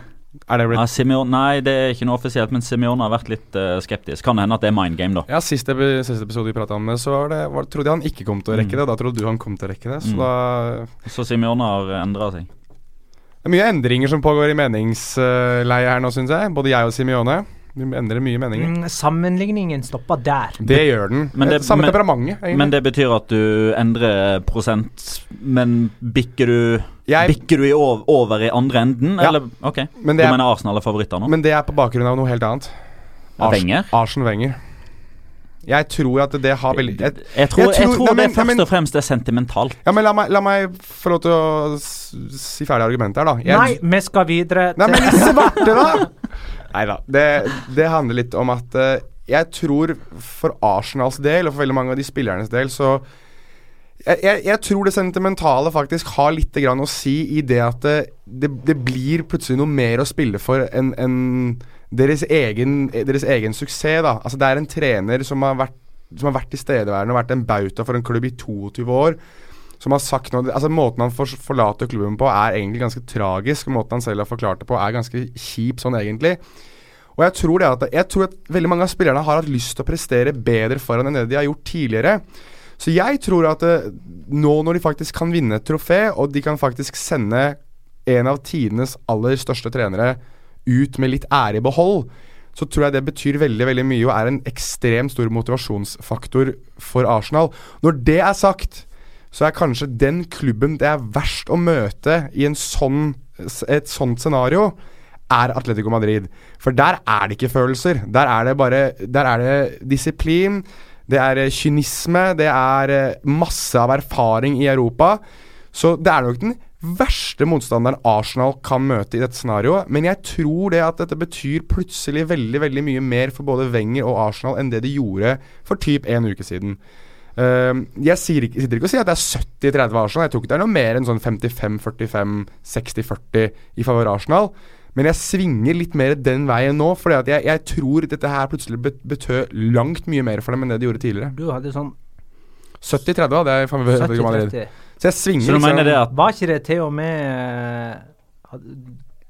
Er det blitt
Ja, Simeon, nei, det er ikke noe offisielt, men Simeon har vært litt uh, skeptisk. Kan hende at det er mind game, da.
Ja, siste, episode vi prata om det, så var det, var, trodde jeg han ikke kom til å rekke
Mm.
det. Da trodde du han kom til å rekke det. Så
Mm.
da
Så Simeon har endra seg.
Det er mye endringer som pågår i meningsleie her nå, syns jeg. Både jeg og Simione. Vi endrer mye meninger.
Mm, sammenligningen stopper der.
Det gjør den.
Men det-
Samme temperamentet, egentlig.
Men det betyr at du endrer prosent, men bikker du
jeg,
Bikker du i over, over i andre enden,
Ja.
eller? Ok.
men,
Du
er,
mener Arsenal er favoritter nå?
men det er på bakgrunn av noe helt annet.
Wenger?
Arsen Wenger. Jeg tror at det har veldig jeg,
Jeg tror,
jeg
jeg
tror-
tror
nei,
det
men- det
først og fremst er sentimentalt.
Ja, men la meg, la meg få lov til å si ferdig argumentet her, da. Jeg,
Nei, vi skal videre
Nei, men
til
svarte, da! Nei da. Det, det handler litt om at uh, jeg tror for Arsenals del, og for veldig mange av de spillernes del, så jeg, jeg, jeg tror det sentimentale faktisk har litt å si i det at det, det, det blir plutselig noe mer å spille for enn en deres, deres egen suksess. da Altså Det er en trener som har vært Som har vært tilstedeværende og vært en bauta for en klubb i 22 år. Som har sagt noe Altså Måten han for, forlater klubben på, er egentlig ganske tragisk. Måten han selv har forklart det på, er ganske kjip sånn egentlig. Og jeg tror, det at, jeg tror at veldig mange av spillerne har hatt lyst til å prestere bedre foran enn det de har gjort tidligere. Så jeg tror at eh, nå når de faktisk kan vinne et trofé, og de kan faktisk sende en av tidenes aller største trenere ut med litt ære i behold, så tror jeg det betyr veldig veldig mye og er en ekstremt stor motivasjonsfaktor for Arsenal. Når det er sagt, så er kanskje den klubben det er verst å møte i sånn, et sånt scenario, er Atletico Madrid. For der er det ikke følelser. Der er det bare Der er det disiplin. Det er eh, kynisme. Det er eh, masse av erfaring i Europa. Så det er nok den verste motstanderen Arsenal kan møte i dette scenarioet. Men jeg tror det at dette betyr plutselig veldig veldig mye mer for både Wenger og Arsenal enn det de gjorde for typ en uke siden. Ehm, jeg sier ikke, sitter ikke og sier at det er 70-30 Arsenal. Jeg tror ikke det er noe mer enn sånn 55-45, 60-40 i favør Arsenal. Men jeg svinger litt mer den veien nå, for jeg, jeg, tror dette her plutselig betød langt mye mer for dem enn det de gjorde tidligere.
Du hadde sånn
70-30 hadde
jeg.
Så jeg svinger
Så du liksom- mener det at
Var ikke det til og med eh,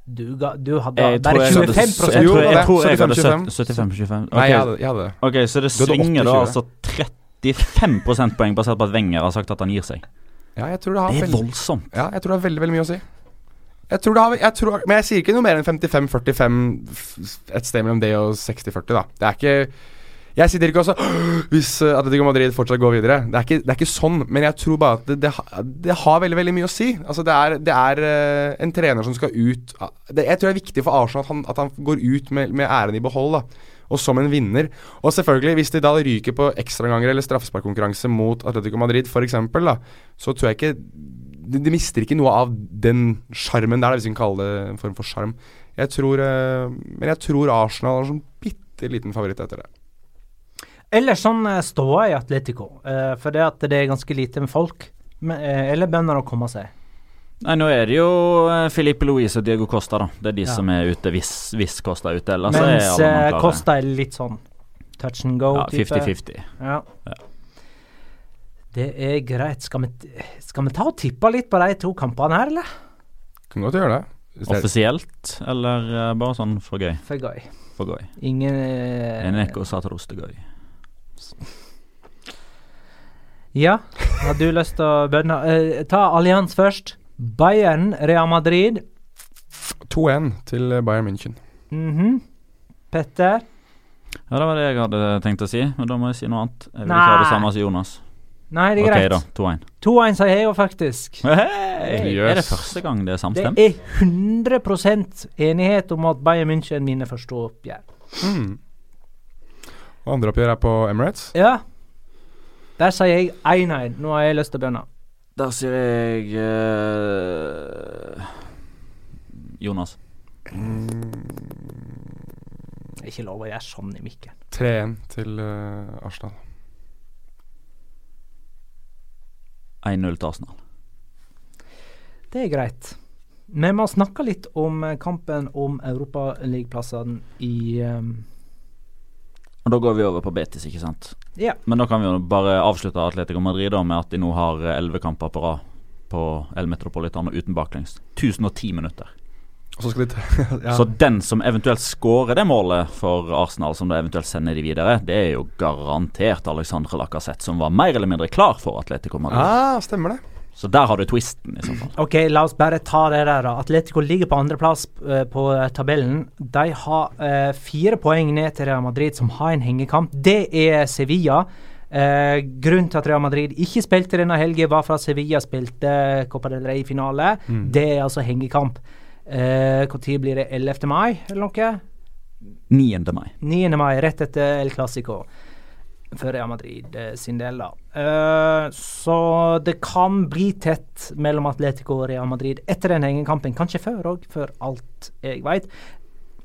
du, ga, du, hadde bare 25
jeg, tror jeg hadde
75-25. Nei, jeg hadde, jeg
ok, så det svinger da altså 30 75 prosentpoeng basert på at Wenger har sagt at han gir seg.
Ja, det,
det, er voldsomt.
Ja, jeg tror det har veldig, veldig mye å si. Jeg tror det har, jeg tror, men jeg sier ikke noe mer enn 55-45, et sted mellom det og 60-40, da. Det er ikke jeg sitter ikke også Hvis øh, Atletico Madrid fortsatt går videre. Det er ikke, det er ikke sånn, men jeg tror bare at det, det, det, har veldig veldig mye å si. Altså Det er, det er øh, en trener som skal ut øh, Jeg tror det er viktig for Arsenal at han, at han går ut med, med æren i behold. da og som en vinner. Og selvfølgelig, hvis de da ryker på ekstraganger eller straffesparkkonkurranse mot Atletico Madrid f.eks., så tror jeg ikke de, de mister ikke noe av den sjarmen der, hvis vi kan kalle det en form for sjarm. Jeg tror eh, Men jeg tror Arsenal er en bitte liten favoritt etter det.
Eller sånn eh, ståa i Atletico, eh, for det at det er ganske lite med folk. Eller bønder å komme seg.
Nei, nå er det jo Filippe Filipe Louise og Diego Costa, da. Det er de
Ja.
som er ute hvis, hvis Costa er ute. Ellers er
Mens
alle mann
eh. Costa er litt sånn touch and go-type.
Ja, 50-50.
Ja.
Ja.
Det er greit. Skal vi, skal vi ta og tippe litt på de to kampene her, eller?
Kan godt gjøre det. Det er-
Offisielt, eller eh, bare sånn for gøy?
For gøy.
For gøy.
Ingen eh,
Eneko Satorostegøy.
Ja, har du lyst til å bønne? uh, ta Allians først. Bayern, Real Madrid.
2-1 til Bayern München.
Mhm. Petter?
Ja, det var det jeg hadde tenkt å si, men da må jeg si noe annet. Jeg vil
Nei.
ikke ha det samme som Jonas.
Nei, det er
okay,
greit.
da. 2-1.
2-1 sier jeg jo faktisk.
Hey,
Yes.
Er det første gang det er samstemt?
Det er 100% enighet om at Bayern München vinner første oppgjør.
Mm. Og andre oppgjør er på Emirates.
Ja. Der sier jeg 1-1. Nå har jeg lyst til å begynne.
Der sier jeg uh... Jonas.
Det er ikke lov å gjøre sånn i mikken.
3-1 til uh, Arsenal.
1-0 til Arsenal.
Det er greit. Vi må snakke litt om eh, kampen om Europaligaplassene i um,
Og Da går vi over på Betis, ikke sant?
Ja.
Men da kan vi jo bare avslutte Atletico Madrid da med at de nå har elleve kamper på rad på El Metropolitano uten baklengs. 1010 minutter.
Og så skal de ja.
Så den som eventuelt skårer det målet for Arsenal, som da eventuelt sender de videre, det er jo garantert Alexandre Lacassette, som var mer eller mindre klar for Atletico Madrid.
ah, Stemmer det.
Så der har du twisten, i så fall.
OK, la oss bare ta det der. da. Atletico ligger på andreplass uh, på eh, tabellen. De har eh, fire poeng ned til Real Madrid, som har en hengekamp. Det er Sevilla. Eh, grunnen til at Real Madrid ikke spilte denne helgen, var for at Sevilla spilte Copa del Rey-finale.
Mm.
Det er altså hengekamp. Når blir det? 11. mai, eller noe?
9. mai.
9. mai, rett etter El Clásico. For Real Madrid eh, sin del, da. Uh, så det kan bli tett mellom Atletico og Real Madrid etter den hengekampen. Kanskje før òg, for alt jeg veit.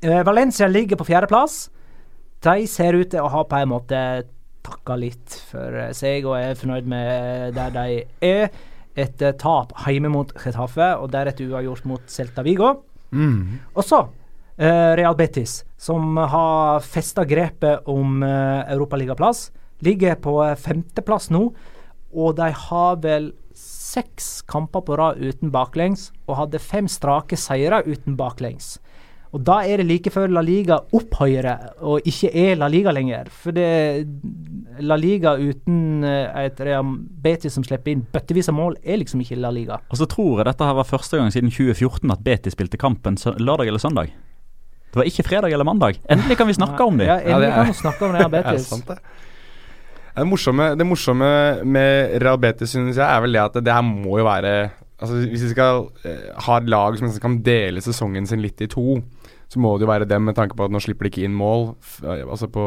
Valencia ligger på fjerdeplass. De ser ut til å ha på en måte takka litt for eh, seg og er fornøyd med der de er. Et eh, tap hjemme mot Getafe og deretter uavgjort mot Celta Vigo.
Mm.
Og så eh, Real Betis, som har festa grepet om uh, europaligaplass. Ligger på eh, femteplass nå, og de har vel seks kamper på rad uten baklengs, og hadde fem strake seire uten baklengs. Og da er det like før La Liga opphøyere, og ikke er La Liga lenger. For det La Liga uten eh, et Betis som slipper inn bøttevis av mål, er liksom ikke La Liga.
Og så tror jeg dette her var første gang siden 2014 at Betis spilte kampen lørdag eller søndag. Det var ikke fredag eller mandag. Endelig kan vi snakke om
Ja,
dem.
endelig
Ja, det er-
kan vi snakke om
Det er
Betis.
sant, det. Det morsomme, det morsomme med Real Betis synes jeg er vel det at det her må jo være Altså Hvis vi skal eh, ha et lag som kan dele sesongen sin litt i to, så må det jo være dem, med tanke på at nå slipper de ikke inn mål. Eh, altså på,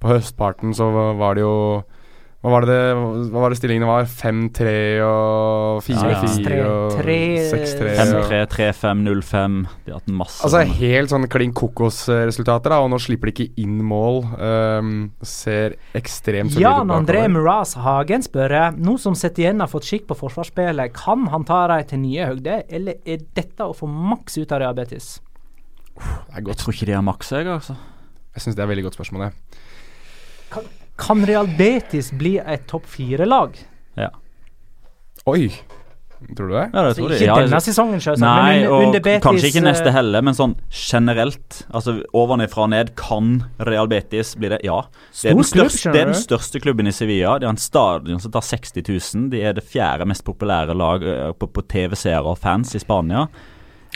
på høstparten så var det jo Hva var det, det, hva var det stillingene var? 5-3 og 4-4
Ja,
og 6-3.
5-3, 3-5, 0-5. De har hatt masse
Altså. Helt sånn klin kokos-resultater, da, og nå slipper de ikke inn mål. Um, ser ekstremt solide ut
Jan André. Muraz Hagen spør nå som Setien har fått skikk på forsvarsspillet, kan han ta dem til nye høyder, eller er dette å få maks ut av diabetes?
Det er
Jeg tror ikke de har maks, jeg, altså.
Jeg syns det er et veldig godt spørsmål. Jeg.
Kan Real Betis bli et topp fire-lag?
Ja.
Oi! Tror du det?
Ja, det tror
ikke
jeg.
denne sesongen, selvsagt,
Nei,
men under,
og
Betis
kanskje ikke neste
eh,
heller, men sånn generelt. Altså Ovenfra og ned. Kan Real Betis bli det? Ja. Det er, den største, det er den største klubben i Sevilla. De har en stadion som tar 60 000. De er det fjerde mest populære lag på, på TV-seere og fans i Spania.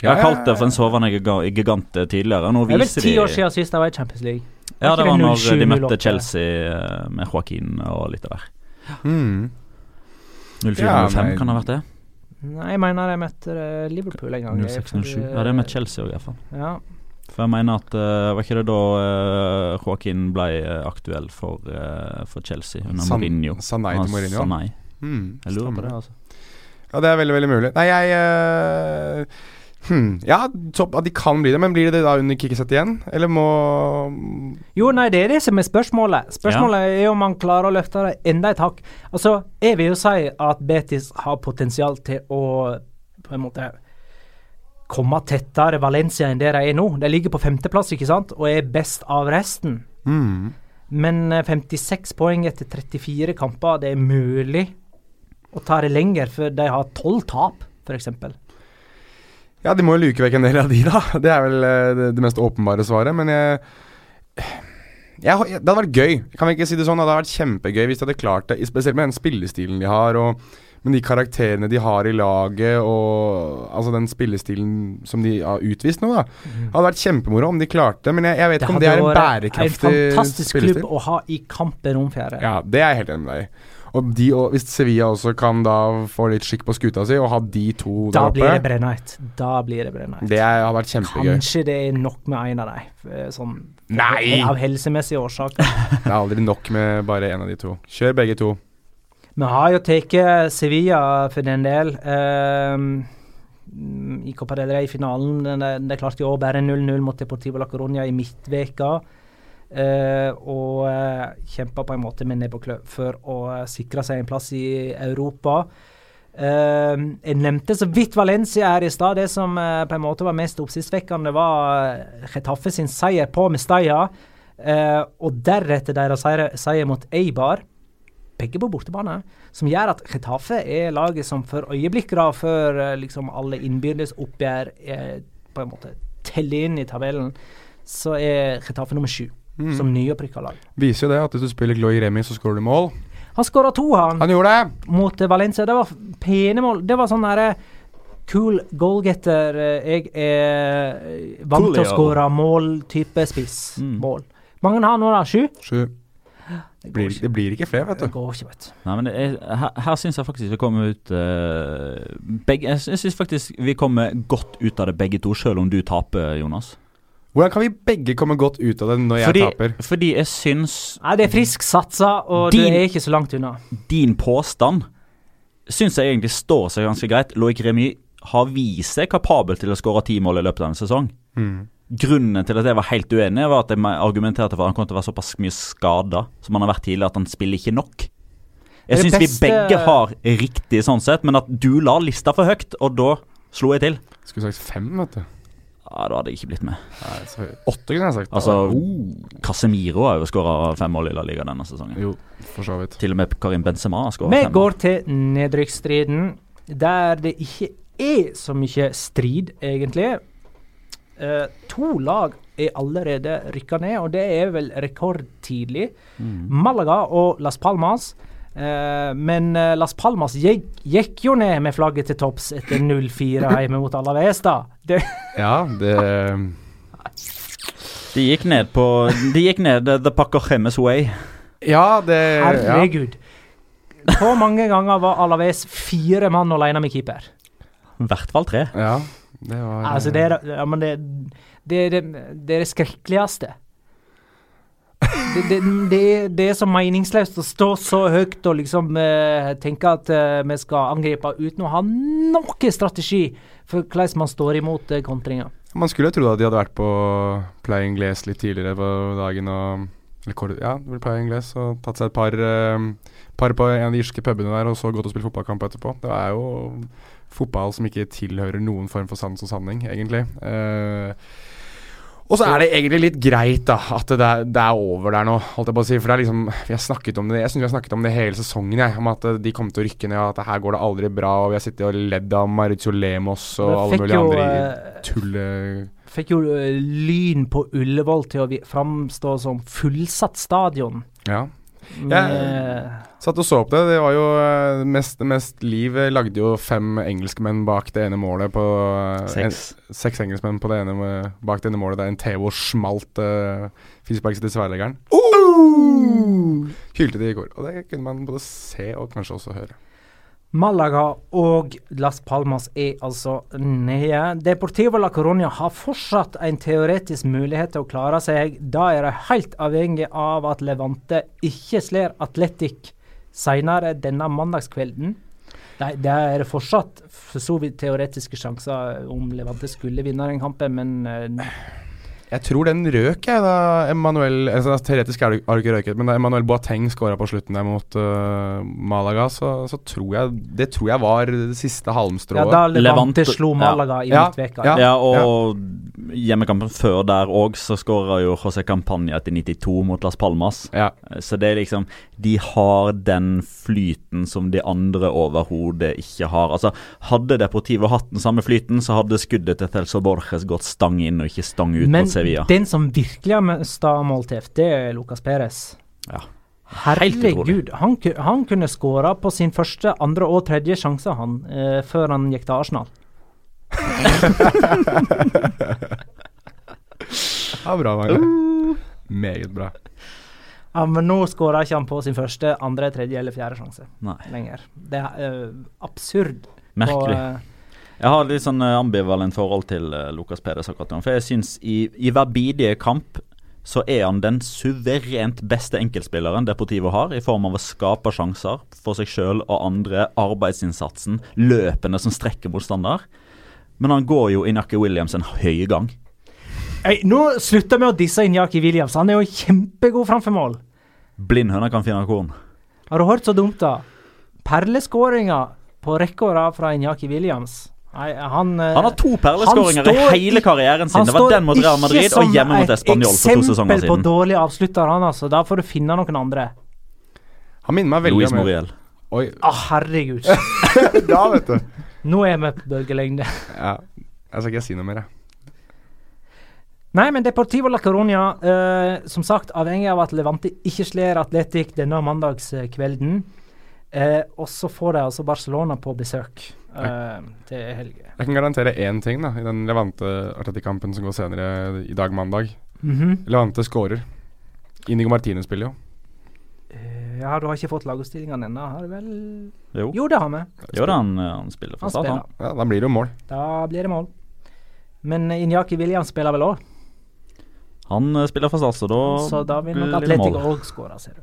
Jeg har kalt det for en sovende giga- gigant tidligere. Nå
Det er vel ti år siden sist jeg var i Champions League.
Ja, det var når de møtte Chelsea eh, med Joaquin og litt av der.
Mm.
04-05
Ja,
kan det ha vært det?
Nei, jeg mener jeg møtte eh, Liverpool en gang.
06-07. Ja, det er med Chelsea òg, iallfall.
Ja.
For jeg mener at uh, Var ikke det da uh, Joaquin ble eh, aktuell for, uh, for Chelsea under
San-
Mourinho?
Sa nei til Mourinho.
sa nei.
Mm,
Jeg lurer på det, altså.
Ja, det er veldig, veldig mulig. Nei, jeg eh, hmm, Ja, topp at de kan bli det, men blir det det da under kickset igjen? Eller må
Jo, nei, det er det som er spørsmålet. Spørsmålet er om han klarer å løfte det enda et hakk. Altså, jeg vil jo si at Betis har potensial til å på en måte komme tettere Valencia enn det de er nå. De ligger på femteplass, ikke sant, og er best av resten.
mm.
Men eh, 56 poeng etter 34 kamper, det er mulig å ta det lenger, for de har tolv tap, f.eks.
Ja, de må jo luke vekk en del av de, da. Det er vel eh, det, det mest åpenbare svaret. Men jeg, jeg, Det hadde vært gøy. Kan vi ikke si det sånn? Det hadde vært kjempegøy hvis de hadde klart det. Spesielt med den spillestilen de har, og med de karakterene de har i laget, og altså den spillestilen som de har utvist nå, da. Det hadde vært kjempemoro om de klarte det, men jeg, jeg vet ikke om det er en bærekraftig spillestil.
Det hadde vært en fantastisk klubb å ha i kampen om fjerde.
Ja, det er jeg helt enig med deg i. Og de, og hvis Sevilla også kan da få litt skikk på skuta si, og ha de to
Da
der
blir det
oppe
Brennheit. Da blir det Brennheit.
Det har vært kjempegøy.
Kanskje det er nok med en av dem. eh, Sånn
Nei!
Av helsemessige årsaker.
Det er aldri nok med bare én av de to. Kjør begge to.
Vi har jo tatt Sevilla for den del. mm, I Copa del Rey-finalen. Det er klarte jo år bare 0-0 mot Deportivo La Coruña i midtveka. Eh, og uh, kjempa på en måte med nebb og klø for å eh, sikre seg en plass i Europa. Ehm, jeg nevnte så vidt Valencia her i stad. Det som på en måte var mest oppsiktsvekkende, var Getafe sin seier på Mestalla. og deretter deres seier, seier mot Eibar begge på bortebane, som gjør at Chetaffe er laget som for øyeblikket, da, før liksom alle innbyrdes oppgjør på en måte teller inn i tabellen, så er Chetaffe nummer sju,
Mm.
som nyopprykka lag.
Viser jo det at hvis du spiller Gloy Remi, så skårer du mål.
Han skåra to, han,
Han gjorde det!
mot eh, Valencia. Det var pene mål. Det var sånn derre cool goalgetter. eh, Jeg er eh, vant til å skåre mål-type spiss.
Mm.
Mål. Mange har nå, da? Sju?
Sju.
Det
Blir, det blir ikke flere, vet du.
Det går ikke, vet du.
Nei, men det er, her, her syns jeg faktisk vi kommer ut uh, begge, Jeg, jeg syns faktisk vi kommer godt ut av det begge to, selv om du taper, Jonas.
Hvordan kan vi begge komme godt ut av det når jeg taper?
fordi jeg syns
Nei, det er frisk satsa, og
Din-
det er ikke så langt unna.
din påstand syns jeg egentlig står seg ganske greit. Loic Remy har vist seg kapabel til å skåre ti mål i løpet av en sesong.
Mm.
Grunnen til at jeg var helt uenig, var at jeg argumenterte for at han kom til å være såpass mye skada som han har vært tidligere, at han spiller ikke nok. Jeg syns vi begge har riktig sånn sett, men at du la lista for høyt, og da slo jeg til.
Skulle sagt fem, vet du.
Ja, Da hadde jeg ikke blitt med.
Nei, åtte kunne jeg sagt.
Altså-
oh.
Casemiro har jo skåra fem mål i La Liga denne sesongen.
Jo, for så vidt.
Til og med Karim Benzema har skåra
Vi går til nedrykksstriden, der det ikke er så mye strid, egentlig. Eh, to lag er allerede rykka ned, og det er vel rekordtidlig.
Mm.
Malaga og Las Palmas. Eh, men eh, Las Palmas gikk, gikk jo ned med flagget til topps etter 0-4 hjemme mot Alaves, da. Det,
Ja, det
De gikk ned på De gikk ned the Pacochemes way.
Ja, det ja.
herregud. Hvor mange ganger var Alaves fire mann alene med keeper?
I hvert fall tre.
ja, det var
Altså, det er, ja, men det, det, det, det er det skrekkeligste. Det, det, det, er så meningsløst å stå så høyt og liksom uh, tenke at uh, vi skal angripe uten å ha noen strategi for hvordan man står imot uh, kontringer.
Man skulle trodd at de hadde vært på Play Ingles litt tidligere på dagen og eller, Ja, Play Ingles og tatt seg et par, uh, par på en av de irske pubene der og så gått og spilt fotballkamp etterpå. Det er jo fotball som ikke tilhører noen form for sans og sanning, egentlig. Eh, og så er det egentlig litt greit da at det er, det er over der nå, holdt jeg på å si. For det er liksom Vi har snakket om det Jeg synes vi har snakket om det hele sesongen, jeg. Om at eh, de kommer til å rykke ned, og at her går det aldri bra. Og vi har sittet og ledd av Maritio Lemos og alle mulige
jo,
andre
eh,
tulle...
Fikk jo eh, Lyn på Ullevål til å framstå som fullsatt stadion.
Ja.
Med-
Satt og så på det. Det var jo eh, mest, mest liv lagde jo fem engelskmenn bak det ene målet på eh,
Seks.
En, seks engelskmenn på det ene, eh, bak det ene målet der en Theo smalt uh, frisparket til tverrleggeren. Hylte de i går. Og det kunne man både se og kanskje også høre.
Malaga og Las Palmas er altså nede. Deportivo la Coronia har fortsatt en teoretisk mulighet til å klare seg. Da er de helt avhengig av at Levante ikke slår Atletic senere denne mandagskvelden. Nei, det er fortsatt for så vidt teoretiske sjanser om Levante skulle vinne den kampen, men eh,
Jeg tror den røk, jeg, da Emmanuel altså, Teoretisk har du ikke røket, men da Emmanuel Boateng skåra på slutten der mot uh, Malaga, så, så tror jeg Det tror jeg var det siste halmstrået.
ja, da Levante
Levante-
slo
ja.
Malaga i
Ja,
midtveka.
ja.
Ja, og hjemmekampen før der òg, så skåra jo José Campaña etter 92 mot Las Palmas.
ja.
Så det er liksom De har den flyten som de andre overhodet ikke har. Altså Hadde Deportivo hatt den samme flyten, så hadde skuddet til Celso Borges gått stang inn og ikke stang ut
Men
mot Sevilla.
den som virkelig har mista målteft, det er Lucas Perez.
Ja.
Herregud, han, han kunne skåra på sin første, andre og tredje sjanse, han, eh, før han gikk til Arsenal.
ja bra, Magne. Meget bra.
Ja, Men nå skåra ikke han på sin første, andre, tredje eller fjerde sjanse
Nei,
lenger. Det er uh, absurd.
merkelig.
På, eh,
Jeg har litt sånn eh, ambivalent forhold til uh, Lucas Perez akkurat nå. For jeg syns i, i hver bidige kamp så er han den suverent beste enkeltspilleren Deportivo har, i form av å skape sjanser for seg sjøl og andre, arbeidsinnsatsen, løpene som strekker motstander. Men han går jo Inaki Williams en høy gang.
Ei, nå slutter vi å disse Inaki Williams. Han er jo kjempegod framfor mål.
Blindhøna kan finne korn.
Har du hørt så dumt, da? Perleskåringa på rekke og rad fra Inaki Williams. Nei, han eh,
Han har to perleskåringer i hele karrieren sin. Det var den mot Real Madrid og hjemme mot Español for to sesonger
Et eksempel på dårlig avslutter, han altså. Da får du finne noen andre.
Han minner meg veldig om
Moriel.
Oi,
Å, herregud.
da, vet du.
Nå er vi på bølgelengde.
Ja. Jeg skal ikke si noe mer, jeg.
Nei, men Deportivo la Coruña, eh, som sagt, avhengig av at Levante ikke slår Atletic denne mandagskvelden. Eh, og så får de altså Barcelona på besøk eh, til helge.
Jeg kan garantere én ting da i den Levante-Atletic-kampen som går senere i dag, mandag.
Mhm.
Levante skårer. Inigo Martinez spiller jo.
Eh, ja, du har ikke fått lagoppstillingene ennå, har du vel?
Jo.
Jo, det har vi.
Jo da, han, eh, han spiller for
Han
start, han.
Ja, Da blir det jo mål.
Da blir det mål. Men Injaki Williams spiller vel òg,
Han spiller for start, så da
så da vil nok Atletico òg skåre, ser du.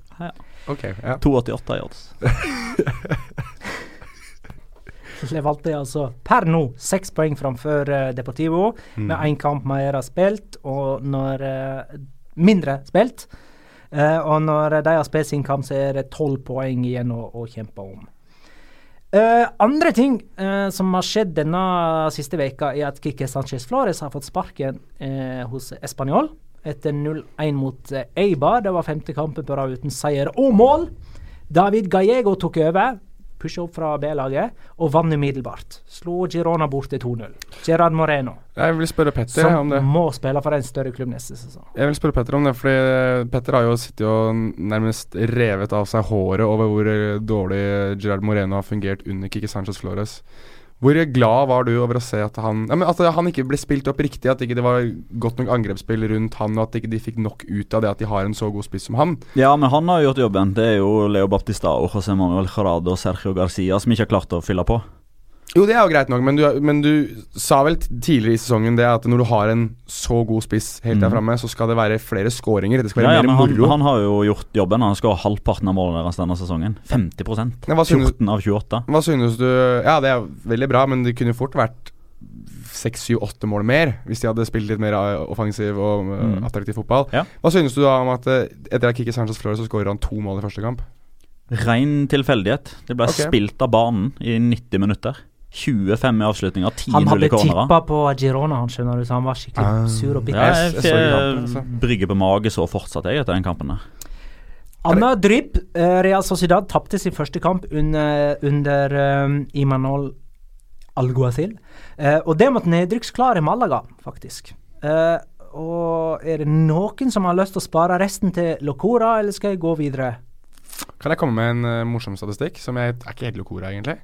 Ok, ja.
2,88 i odds.
Levante altså per nå seks poeng framfor uh, Deportivo,
Mm.
med én kamp mer spilt, og når uh, mindre spilt. Uh, og når de har spilt sin kamp, så er det tolv poeng igjen å, å kjempe om. Uh, andre ting uh, som har skjedd denne siste veka er at Kike Sanchez Flores har fått sparken hos Español etter 0-1 mot Eibar. Det var femte kampen på rad uten seier og mål. David Gallego tok over, pusha opp fra B-laget, og vant umiddelbart. Slo Girona bort til 2-0. Gerard Moreno,
Jeg vil spørre Petter om det.
som må spille for en større klubb neste sesong.
Jeg vil spørre Petter om det, fordi Petter har jo sittet og nærmest revet av seg håret over hvor eh, dårlig Gerard Moreno har fungert under Kiki Sanchez Flores. Hvor glad var du over å se at han ja, At han ikke ble spilt opp riktig, at ikke det var godt nok angrepsspill rundt han, og at ikke de fikk nok ut av det at de har en så god spiss som han.
Ja, men han har gjort jobben. Det er jo Leo Baptistao, José Manuel Jarado og Sergio Garcia som ikke har klart å fylle på.
Jo, det er jo greit nok, men du, men du sa vel tidligere i sesongen det at når du har en så god spiss helt der
Mhm.
framme, så skal det være flere skåringer. Det skal være
ja,
mer
men han,
moro.
han har jo gjort jobben. Han skåret halvparten av målene deres denne sesongen. 50
ja, synes-
14 av 28.
Hva synes du Ja, det er veldig bra, men det kunne fort vært seks, syv, åtte mål mer hvis de hadde spilt litt mer offensiv og
Mm.
attraktiv fotball.
Ja.
Hva synes du da om at eh, etter at Kikki Sanchez Flores så skårer han to mål i første kamp?
Rein tilfeldighet. Det ble
okay.
spilt av banen i 90 minutter. 25 i avslutninga, 10
Han
0
hadde
i cornera.
tippa på Girona, han skjønner du, så han var skikkelig
Ah.
sur og bitter.
Ja,
Jeg-
jeg,
jeg altså.
brygger på mage så fortsatt jeg etter den kampen der.
Anna Drypp, eh, Real Sociedad tapte sin første kamp under, under um, Imanol Alguacil. Uh, og det mot nedrykksklare Malaga, faktisk. Uh, og er det noen som har lyst til å spare resten til Locora, eller skal jeg gå videre?
Kan jeg komme med en uh, morsom statistikk, som jeg er ikke helt lokora, egentlig?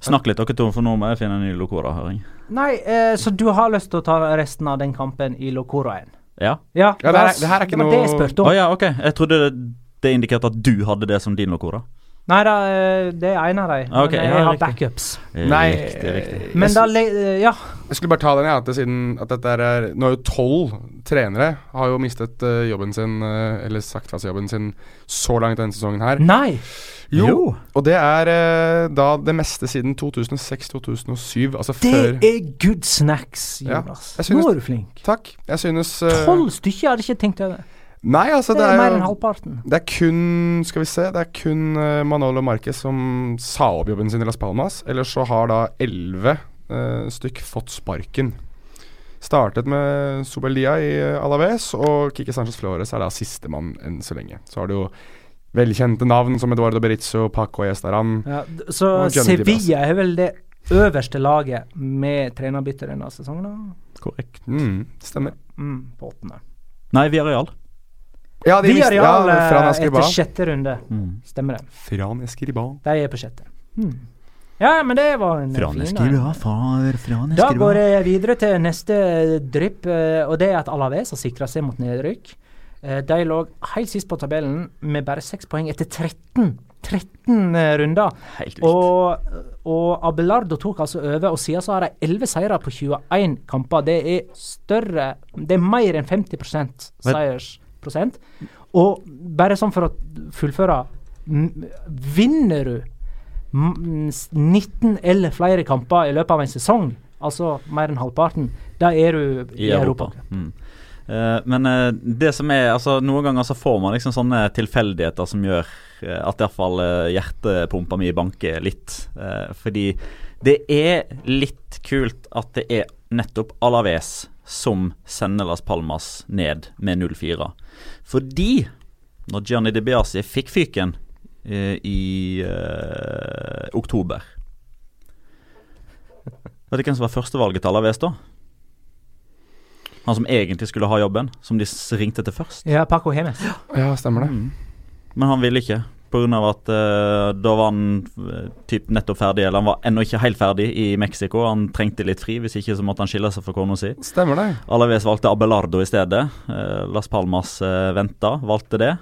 Snakk litt, dere to, for nå må jeg finne en ny lokora, høring.
Nei, eh, så du har lyst til å ta resten av den kampen i Locoraen?
Ja?
Ja,
Ja, det er- det her er ikke
var det jeg
noe-
om.
Å ja, ok. Jeg trodde det, det indikerte at du hadde det som din lokora.
Nei da, eh, det er en av dem. Okay, jeg
ja,
har
riktig.
backups.
Nei,
Riktig, riktig.
Men
jeg,
da le- eh, Ja.
jeg skulle bare ta den, jeg, at, siden, at dette er Nå er jo tolv trenere har jo mistet uh, jobben sin, uh, eller sagt fra seg jobben sin, så langt denne sesongen her.
Nei!
Jo, og det er uh, da det meste siden 2006-2007, altså
Det
før
er good snacks, Jonas.
Ja. synes-
Nå er du flink.
Takk. Jeg synes eh,
Tolv stykker jeg hadde ikke tenkt over.
Nei, altså,
Det
det
er mer
er
enn halvparten.
Det er kun Skal vi se Det er kun eh, Manolo Marquez som sa opp jobben sin i Las Palmas. Ellers så har da elleve uh, stykk fått sparken. Startet med Sobeldia i eh, Alaves, og Kike Sanchez Flores er da sistemann enn så lenge. Så har du jo velkjente navn som Eduardo Berizzo, Paco Estaran.
Ja, så Sevilla er vel det øverste laget med trenerbytte denne sesongen? da?
Korrekt.
Mm, stemmer.
Mm, på åttende.
Nei, Villarreal.
Ja, de
Villarreal
ja, Fran
eh, etter sjette runde.
Mm.
Stemmer det.
Fran Escribá.
De er på sjette. Mm. Ja, men det var en
Fra
fin
far Fran fra
Da går jeg videre til neste drypp, eh, og det er at Alaves har sikra seg mot nedrykk. Eh, De lå helt sist på tabellen med bare seks poeng etter 13, 13 eh, runder.
Helt vilt.
Og, og Abelardo tok altså over, og siden så har de 11 seire på 21 kamper. Det er større Det er mer enn 50% seiersprosent. Og bare sånn for å fullføre Vinner du 19 eller flere kamper i løpet av en sesong, altså mer enn halvparten, da er du i,
i Europa.
Europa.
Mm. Eh, men uh, det som er altså Noen ganger så får man liksom sånne tilfeldigheter som gjør uh, at iallfall uh, hjertepumpa mi banker litt. Fordi det er litt kult at det er nettopp Alaves som sender Las Palmas ned med 0-4. Fordi når Gianni De Biasi fikk fyken eh, i eh, oktober Vet du hvem som var førstevalget til Alaves da? Han som egentlig skulle ha jobben, som de ringte til først.
Ja, Paco Hemes.
Ja, stemmer det.
Mm. Men han ville ikke, pga. at uh, da var han eh, typ nettopp ferdig, eller han var ennå ikke helt ferdig i Mexico. Han trengte litt fri, hvis ikke så måtte han skille seg fra kona si.
Stemmer det.
Alaves valgte Abelardo i stedet. Uh, Las Palmas uh, venta, valgte det.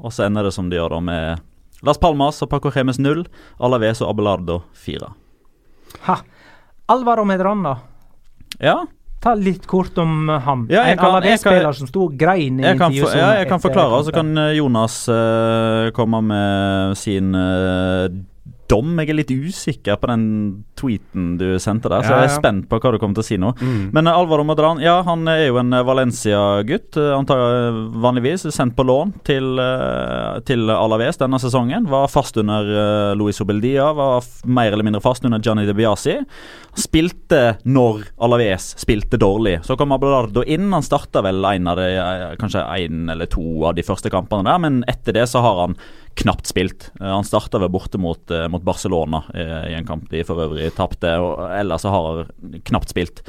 Og så ender det som de gjør da, med Las Palmas og Paco Remes 0, Alaves og Abelardo 4.
Ha. Alvaro Medran, da.
Ja,
Ta litt kort om uh, ham.
Ja, jeg
en Alaves-spiller som sto og grein i intervjuet.
ja, jeg kan forklare, og så kan eh, Jonas uh, komme med sin eh, dom. Jeg er litt usikker på den tweeten du sendte der, så jeg er spent på hva du kommer til å si nå.
Mm.
Men uh, Alvaro Madran, ja, han er jo en eh, Valencia-gutt. Antagelig vanligvis sendt på lån til, eh, til Alaves denne sesongen. Var fast under Luis Obeldia, var mer eller mindre fast under Gianni De Biasi. Spilte når Alaves spilte dårlig. Så kom Abelardo inn. Han starta vel en av de, eh, kanskje én eller to av de første kampene der, men etter det så har han knapt spilt. Eh, han starta vel borte mot, eh, mot Barcelona eh, i en kamp de for øvrig tapte, ellers har knapt spilt.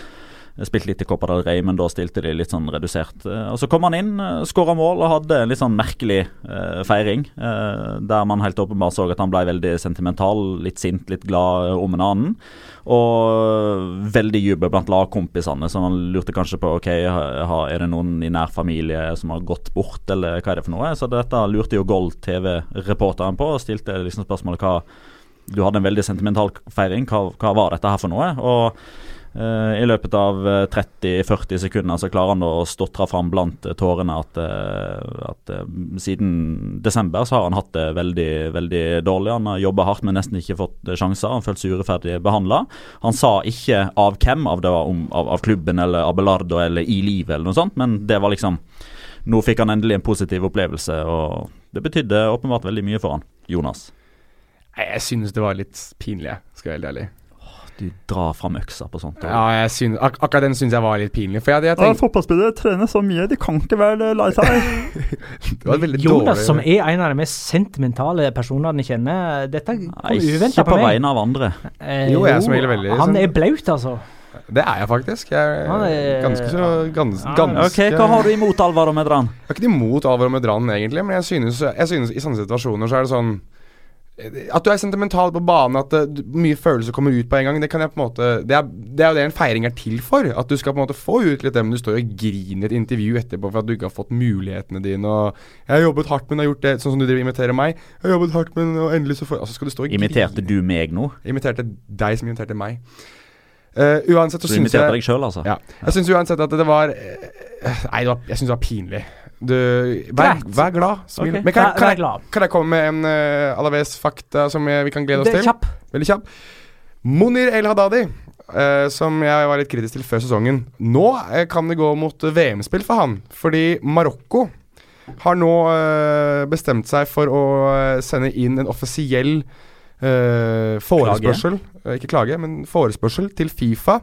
Spilte litt i Copa del Rey, men da stilte de litt sånn redusert. Eh, Og Så kom han inn, skåra mål og hadde en litt sånn merkelig eh, feiring. Eh, der man helt åpenbart så at han ble veldig sentimental, litt sint, litt glad eh, om en annen. Og veldig jubel blant lagkompisene, så han lurte kanskje på ok, er det noen i nær familie som har gått bort, eller hva er det for noe? Så dette lurte jo Gold TV-reporteren på, og stilte liksom spørsmålet hva Du hadde en veldig sentimental feiring, hva, hva var dette her for noe? Og Eh, I løpet av eh, 30-40 sekunder så klarer han å stotre fram blant eh, tårene at, eh, at eh, siden desember så har han hatt det veldig veldig dårlig. Han har jobba hardt, men nesten ikke fått eh, sjanser. Han føltes seg urettferdig behandla. Han sa ikke av hvem, av, om, av, av klubben eller Abelardo eller i livet eller noe sånt, men det var liksom Nå fikk han endelig en positiv opplevelse, og det betydde åpenbart veldig mye for han. Jonas.
Jeg synes det var litt pinlig, skal jeg være helt ærlig.
Du drar fram øksa på sånt.
Ja, jeg synes, ak akkurat den syns jeg var litt pinlig. For jeg, jeg tenkte,
Fotballspillere trener så mye, de kan ikke være lei seg.
det var veldig
Jonas,
dårlig
som er en av de mest sentimentale personene jeg kjenner Dette kom uventa
på
på meg.
vegne av andre.
Eh,
Jo, jeg er som veldig
Han
sånn-
er blaut, altså.
Det er jeg faktisk. Jeg er
er-
ganske så gans,
Ja,
ganske
Ok, Hva har du imot Alvaro Medran?
Jeg har ikke imot Alvaro Medran, egentlig, men jeg synes, jeg synes i sånne situasjoner så er det sånn At du er sentimental på banen, at det, mye følelser kommer ut på en gang, det kan jeg på en måte Det er, det er jo det en feiring er til for. At du skal på en måte få ut litt det, men du står og griner i et intervju etterpå for at du ikke har fått mulighetene dine, og 'Jeg har jobbet hardt, men har gjort det', sånn som du driver og imiterer meg. 'Jeg har jobbet hardt, men og endelig så får Altså skal du stå og
Imiterte
grine.
du meg nå?
Imiterte deg som imiterte meg. Uh, uansett så
Du imiterte deg sjøl, altså?
ja. Jeg syns uansett at det var eh, Nei, det var, jeg syns det var pinlig. Du, vær, vær glad. Smil.
Okay.
Men kan, kan, jeg, kan jeg komme med en uh, Alaves-fakta som jeg, vi kan glede oss til?
kjapp.
Veldig kjapp. Monir El Hadadi, uh, som jeg var litt kritisk til før sesongen. Nå uh, kan det gå mot eh, VM-spill for han, fordi Marokko har nå eh, bestemt seg for å eh, sende inn en offisiell eh, forespørsel eh, Ikke klage, men forespørsel til Fifa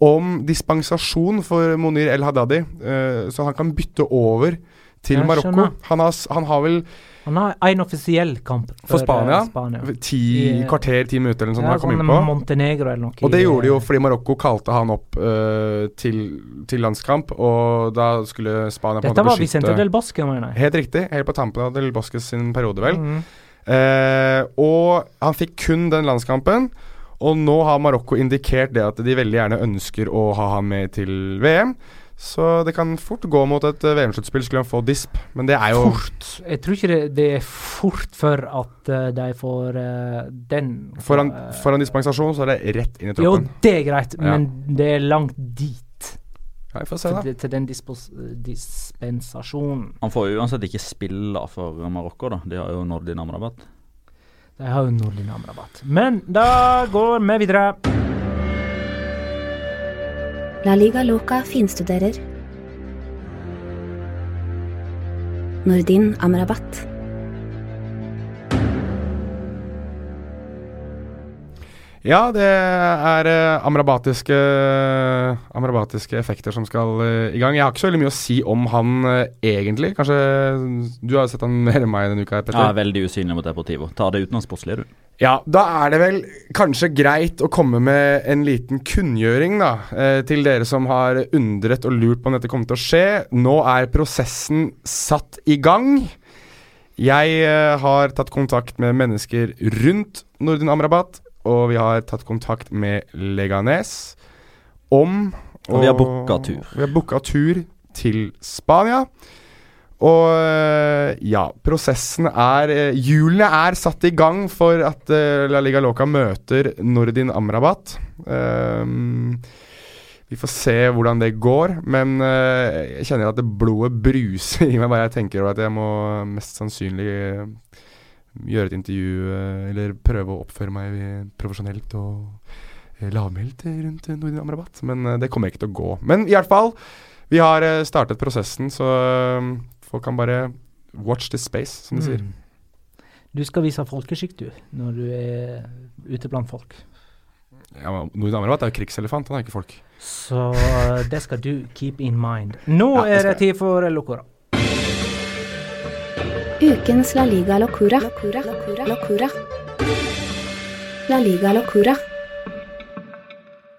om dispensasjon for Monir El Hadadi, eh, så han kan bytte over til Marokko. Han har, han har vel
Han har en offisiell kamp
For
for
Spania?
Spania.
ti
I-
kvarter, ti minutter eller noe sånt
Ja,
han kom
sånn
på.
Montenegro eller noe.
Og det gjorde de jo fordi Marokko kalte han opp uh, til, til landskamp, og da skulle Spania
Dette var Vicente del Bosque, mener jeg.
Helt riktig. Helt på tampen av Del Bosques sin periode, vel.
Mm.
Uh, og han fikk kun den landskampen. Og nå har Marokko indikert det at de veldig gjerne ønsker å ha ham med til VM. Så det kan fort gå mot et eh, VM-sluttspill, skulle han få disp. Men det er jo
Fort. Jeg tror ikke det, det er fort for at eh, de får uh, den
Foran, foran dispensasjon så er det rett inn i
Jo, det er greit,
Ja.
men det er langt dit.
Ja, vi får se,
Til,
da.
det- til den dispos, dispensasjonen.
Han får jo uansett ikke spille for Marokko, da. De har jo Nordin Amrabat.
De har jo Nordlinam-rabatt. Men da går vi videre.
La Liga Loca finstuderer. Nordin Amrabat.
Ja, det er eh, amrabatiske, amrabatiske effekter som skal eh, i gang. Jeg har ikke så veldig mye å si om han eh, egentlig. Kanskje du har sett han mer enn meg denne uka, Petter.
Ja, veldig usynlig mot Deportivo. Ta det uten å sportslige, du.
Ja, da er det vel kanskje greit å komme med en liten kunngjøring, da. Eh, til dere som har undret og lurt på om dette kommer til å skje. Nå er prosessen satt i gang. Jeg eh, har tatt kontakt med mennesker rundt Nordin Amrabat, og vi har tatt kontakt med Leganes om
Og vi har booka tur.
Vi har booka tur til Spania. Og eh, ja, prosessen er eh, Hjulene er satt i gang for at eh, La Liga Loca møter Nordin Amrabat. Um, vi får se hvordan det går, men jeg kjenner at det blodet bruser i meg bare jeg tenker over at jeg må mest sannsynlig gjøre et intervju eh, eller prøve å oppføre meg profesjonelt og eh, lavmælt rundt eh, Nordin Amrabat. Men det kommer ikke til å gå. Men i hvert fall, vi har startet prosessen, så folk kan bare watch this space, som de sier.
Mm. Du skal vise folkeskikk, du, når du er ute blant folk.
Ja, men Nordin Amrabat er jo krigselefant, han er ikke folk.
Så det skal du keep in mind. Nå
Ja,
er det tid for Locora.
Ukens La Liga Locura. Locura. Locura. Locura. La Liga Locura.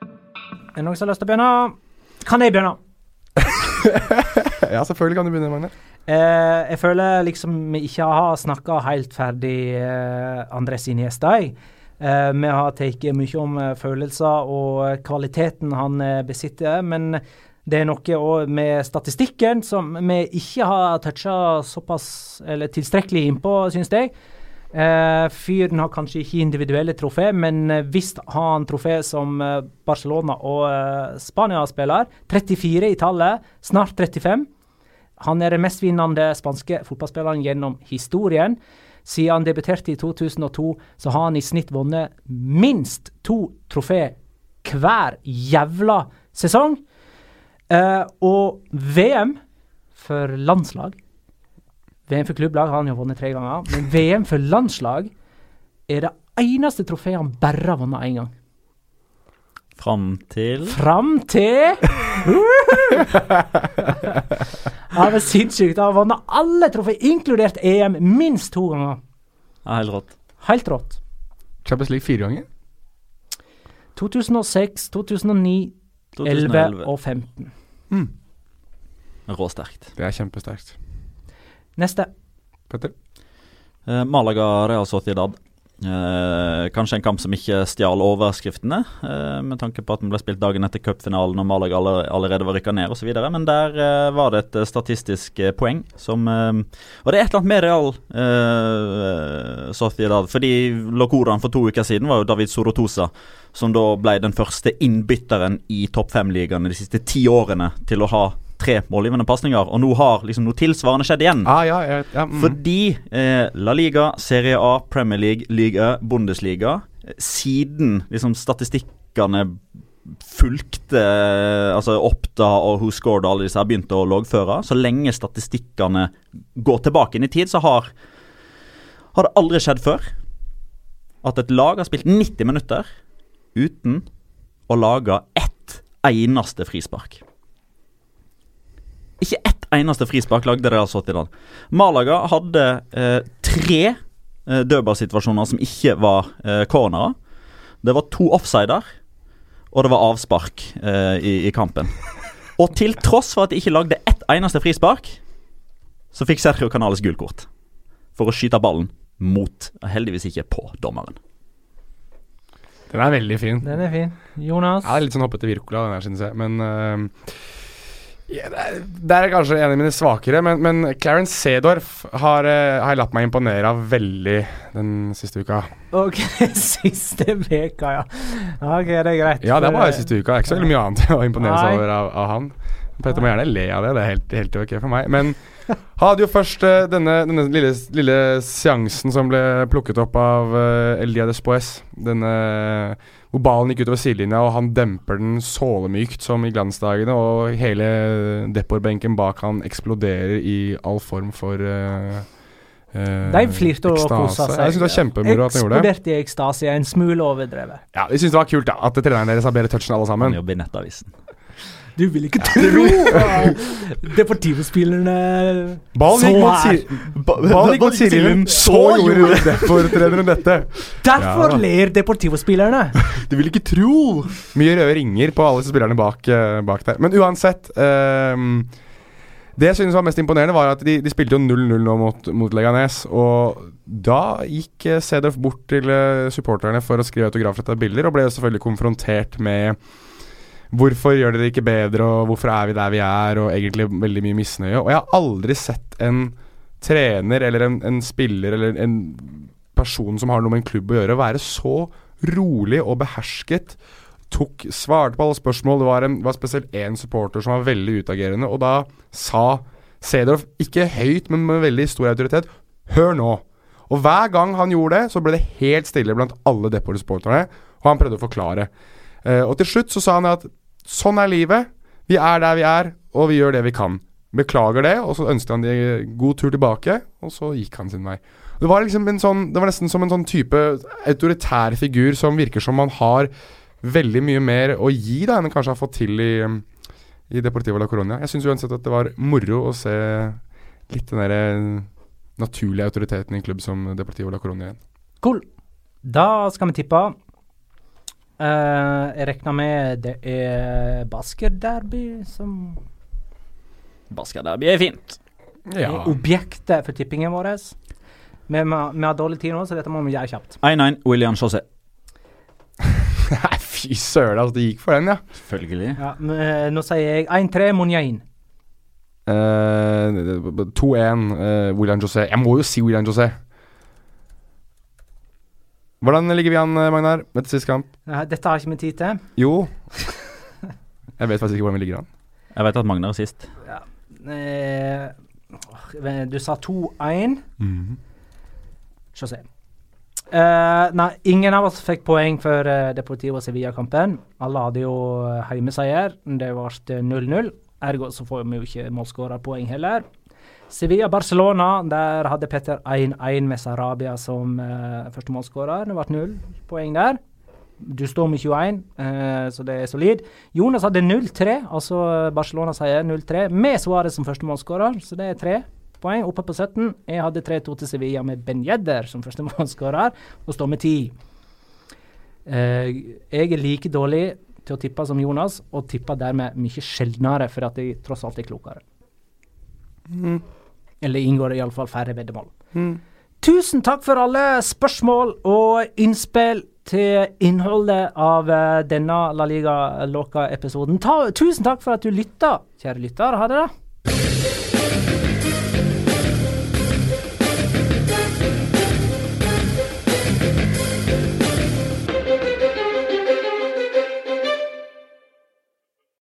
Er det noen som har lyst til å begynne? Kan jeg begynne?
ja, selvfølgelig kan du begynne, Magne.
Eh, jeg føler liksom vi ikke har snakka helt ferdig eh, Andres Iniesta. Eh, vi har tatt mye om eh, følelser og kvaliteten han eh, besitter, men det er noe òg med statistikken som vi ikke har toucha såpass eller tilstrekkelig innpå, syns jeg. Eh, fyren har kanskje ikke individuelle trofé, men eh, visst har han trofé som eh, Barcelona og eh, Spania-spiller. 34 i tallet, snart 35. Han er den mestvinnende spanske fotballspilleren gjennom historien. Siden han debuterte i 2002, så har han i snitt vunnet minst to trofé hver jævla sesong. Eh, og VM for landslag VM for klubblag har han jo vunnet tre ganger, men VM for landslag er det eneste trofeet han bare har vunnet én gang.
Fram til
Fram til Ja, det er sinnssykt. Han har vunnet alle trofeer, inkludert EM, minst to ganger.
Ja, helt rått.
Helt rått.
Champions League fire ganger.
2006, 2009, 2011 og 15.
Råsterkt.
Det er kjempesterkt.
Neste.
Petter?
Eh, Malaga Real Sociedad. Eh, kanskje en kamp som ikke stjal overskriftene, eh, med tanke på at den ble spilt dagen etter cupfinalen og Malaga allerede var rykka ned osv. Men der eh, var det et eh, statistisk eh, poeng som eh, Og det er et eller annet med Real eh, Sociedad. Fordi Locoraen for to uker siden var jo David Sorotosa, som da ble den første innbytteren i topp fem-ligaene de siste ti årene til å ha tre målgivende pasninger. Og nå har liksom noe tilsvarende skjedd igjen.
Ah, ja, ja, ja, mm.
Fordi eh, La Liga, Serie A, Premier League, Liga, Bundesliga eh, Siden liksom statistikkene fulgte eh, Altså Oppda og Who Scored og alle disse her begynte å loggføre, så lenge statistikkene går tilbake inn i tid, så har Har det aldri skjedd før at et lag har spilt 90 minutter uten å lage ett eneste frispark. Ikke ett eneste frispark lagde Real Sociedad. Malaga hadde eh, tre eh, dødballsituasjoner som ikke var eh, cornerer. Det var to offsider, og det var avspark eh, i, i kampen. Og til tross for at de ikke lagde ett eneste frispark, så fikk Sergio Canales gullkort. for å skyte ballen mot, heldigvis ikke på, dommeren.
Den er veldig fin.
Den er fin. Jonas?
Jeg det er litt sånn hoppete Wirkola, den her, synes jeg. Men uh, ja, det, er, kanskje en av mine svakere. Men, men Clarence Sedorf har, uh, har jeg latt meg imponere av veldig den siste uka.
Ok, siste veka, ja. Ok, det er greit.
Ja, det er bare siste uka. Det er ikke så mye annet å imponere seg over av, av han. Petter må gjerne le av det, det er helt, helt ok for meg. Men han hadde jo først uh, denne, denne lille, lille seansen som ble plukket opp av uh, Elia Despoes. Denne hvor ballen gikk utover sidelinja, og han demper den sålemykt som i glansdagene. Og hele Depor-benken bak han eksploderer i all form for uh, uh,
De flirte og kosa seg.
Jeg synes det var kjempemoro at han gjorde det.
Eksploderte i ekstase, en smule overdrevet.
Ja, De syns det var kult da at treneren deres har bedre touch enn alle
Han jobber i Nettavisen.
Du vil ikke tro Deportivo-spillerne
Ball gikk mot,
Så
si gikk mot så gjorde Depor-treneren dette.
Derfor
Ja.
ler Deportivo-spillerne!
Du vil ikke tro! Mye røde ringer på alle spillerne bak, eh, bak der. Men uansett um, Det jeg synes var mest imponerende, var at de, de spilte jo 0-0 nå mot, mot Leganes. Og da gikk eh, Sedorf bort til eh, supporterne for å skrive autografrettede bilder, og ble selvfølgelig konfrontert med Hvorfor gjør dere det ikke bedre, og hvorfor er vi der vi er, og egentlig veldig mye misnøye. Og jeg har aldri sett en trener eller en, en spiller eller en person som har noe med en klubb å gjøre, være så rolig og behersket. Tok, svarte på alle spørsmål. Det var, en, var spesielt én supporter som var veldig utagerende, og da sa Sedorf, ikke høyt, men med veldig stor autoritet, hør nå. Og hver gang han gjorde det, så ble det helt stille blant alle Depor-supporterne, og han prøvde å forklare. Uh, og til slutt så sa han at sånn er livet, vi er der vi er, og vi gjør det vi kan. Beklager det, og så ønsket han de god tur tilbake, og så gikk han sin vei. Det var liksom sånn Det var nesten som en sånn type autoritær figur som virker som man har veldig mye mer å gi da enn han kanskje har fått til i, i Deportivo la Coronia. Jeg syns uansett at det var moro å se litt den derre naturlige autoriteten i en klubb som Deportivo la Coronia igjen.
Cool. Da skal vi tippe. Eh, jeg regner med det er basketderby som
Basketderby er fint.
er objektet for tippingen vår. Vi har dårlig tid nå, så dette må vi gjøre kjapt.
1-1 William Chaussé.
Nei, fy søren, altså. Det gikk for den, ja.
Selvfølgelig.
Ja, men, eh, nå sier jeg 1-3 Monjain.
Uh, 2-1 uh, William José. Jeg må jo si William José. Hvordan ligger vi an, eh, Magnar, etter sist kamp?
Eh, dette har ikke vi tid til.
Jo Jeg vet faktisk ikke hvordan vi ligger an.
Jeg vet at Magnar er sist.
Eh, du sa 2-1. Se se. Eh, nei, ingen av oss fikk poeng for uh, Deportivo Sevilla-kampen. Alle hadde jo uh, heimeseier. Det ble 0-0. Ergo så får vi jo ikke målskårerpoeng heller. Sevilla-Barcelona, der hadde Petter 1-1 med Sarabia som uh, førstemålsskårer. Det ble null poeng der. Du står med 21, uh, så det er solid. Jonas hadde 0-3, altså Barcelona sier 0-3, med Suárez som førstemålsskårer, så det er tre poeng oppe på 17. Jeg hadde 3-2 til Sevilla med Ben Jedder som førstemålsskårer, og står med 10. Uh, jeg er like dårlig til å tippe som Jonas, og tipper dermed mye sjeldnere, for at de tross alt er klokere. Eller inngår iallfall færre veddemål. Tusen takk for alle spørsmål og innspill til innholdet av eh, denne La Liga Loca-episoden. Tusen takk for at du lytta, kjære lytter. Ha det, da.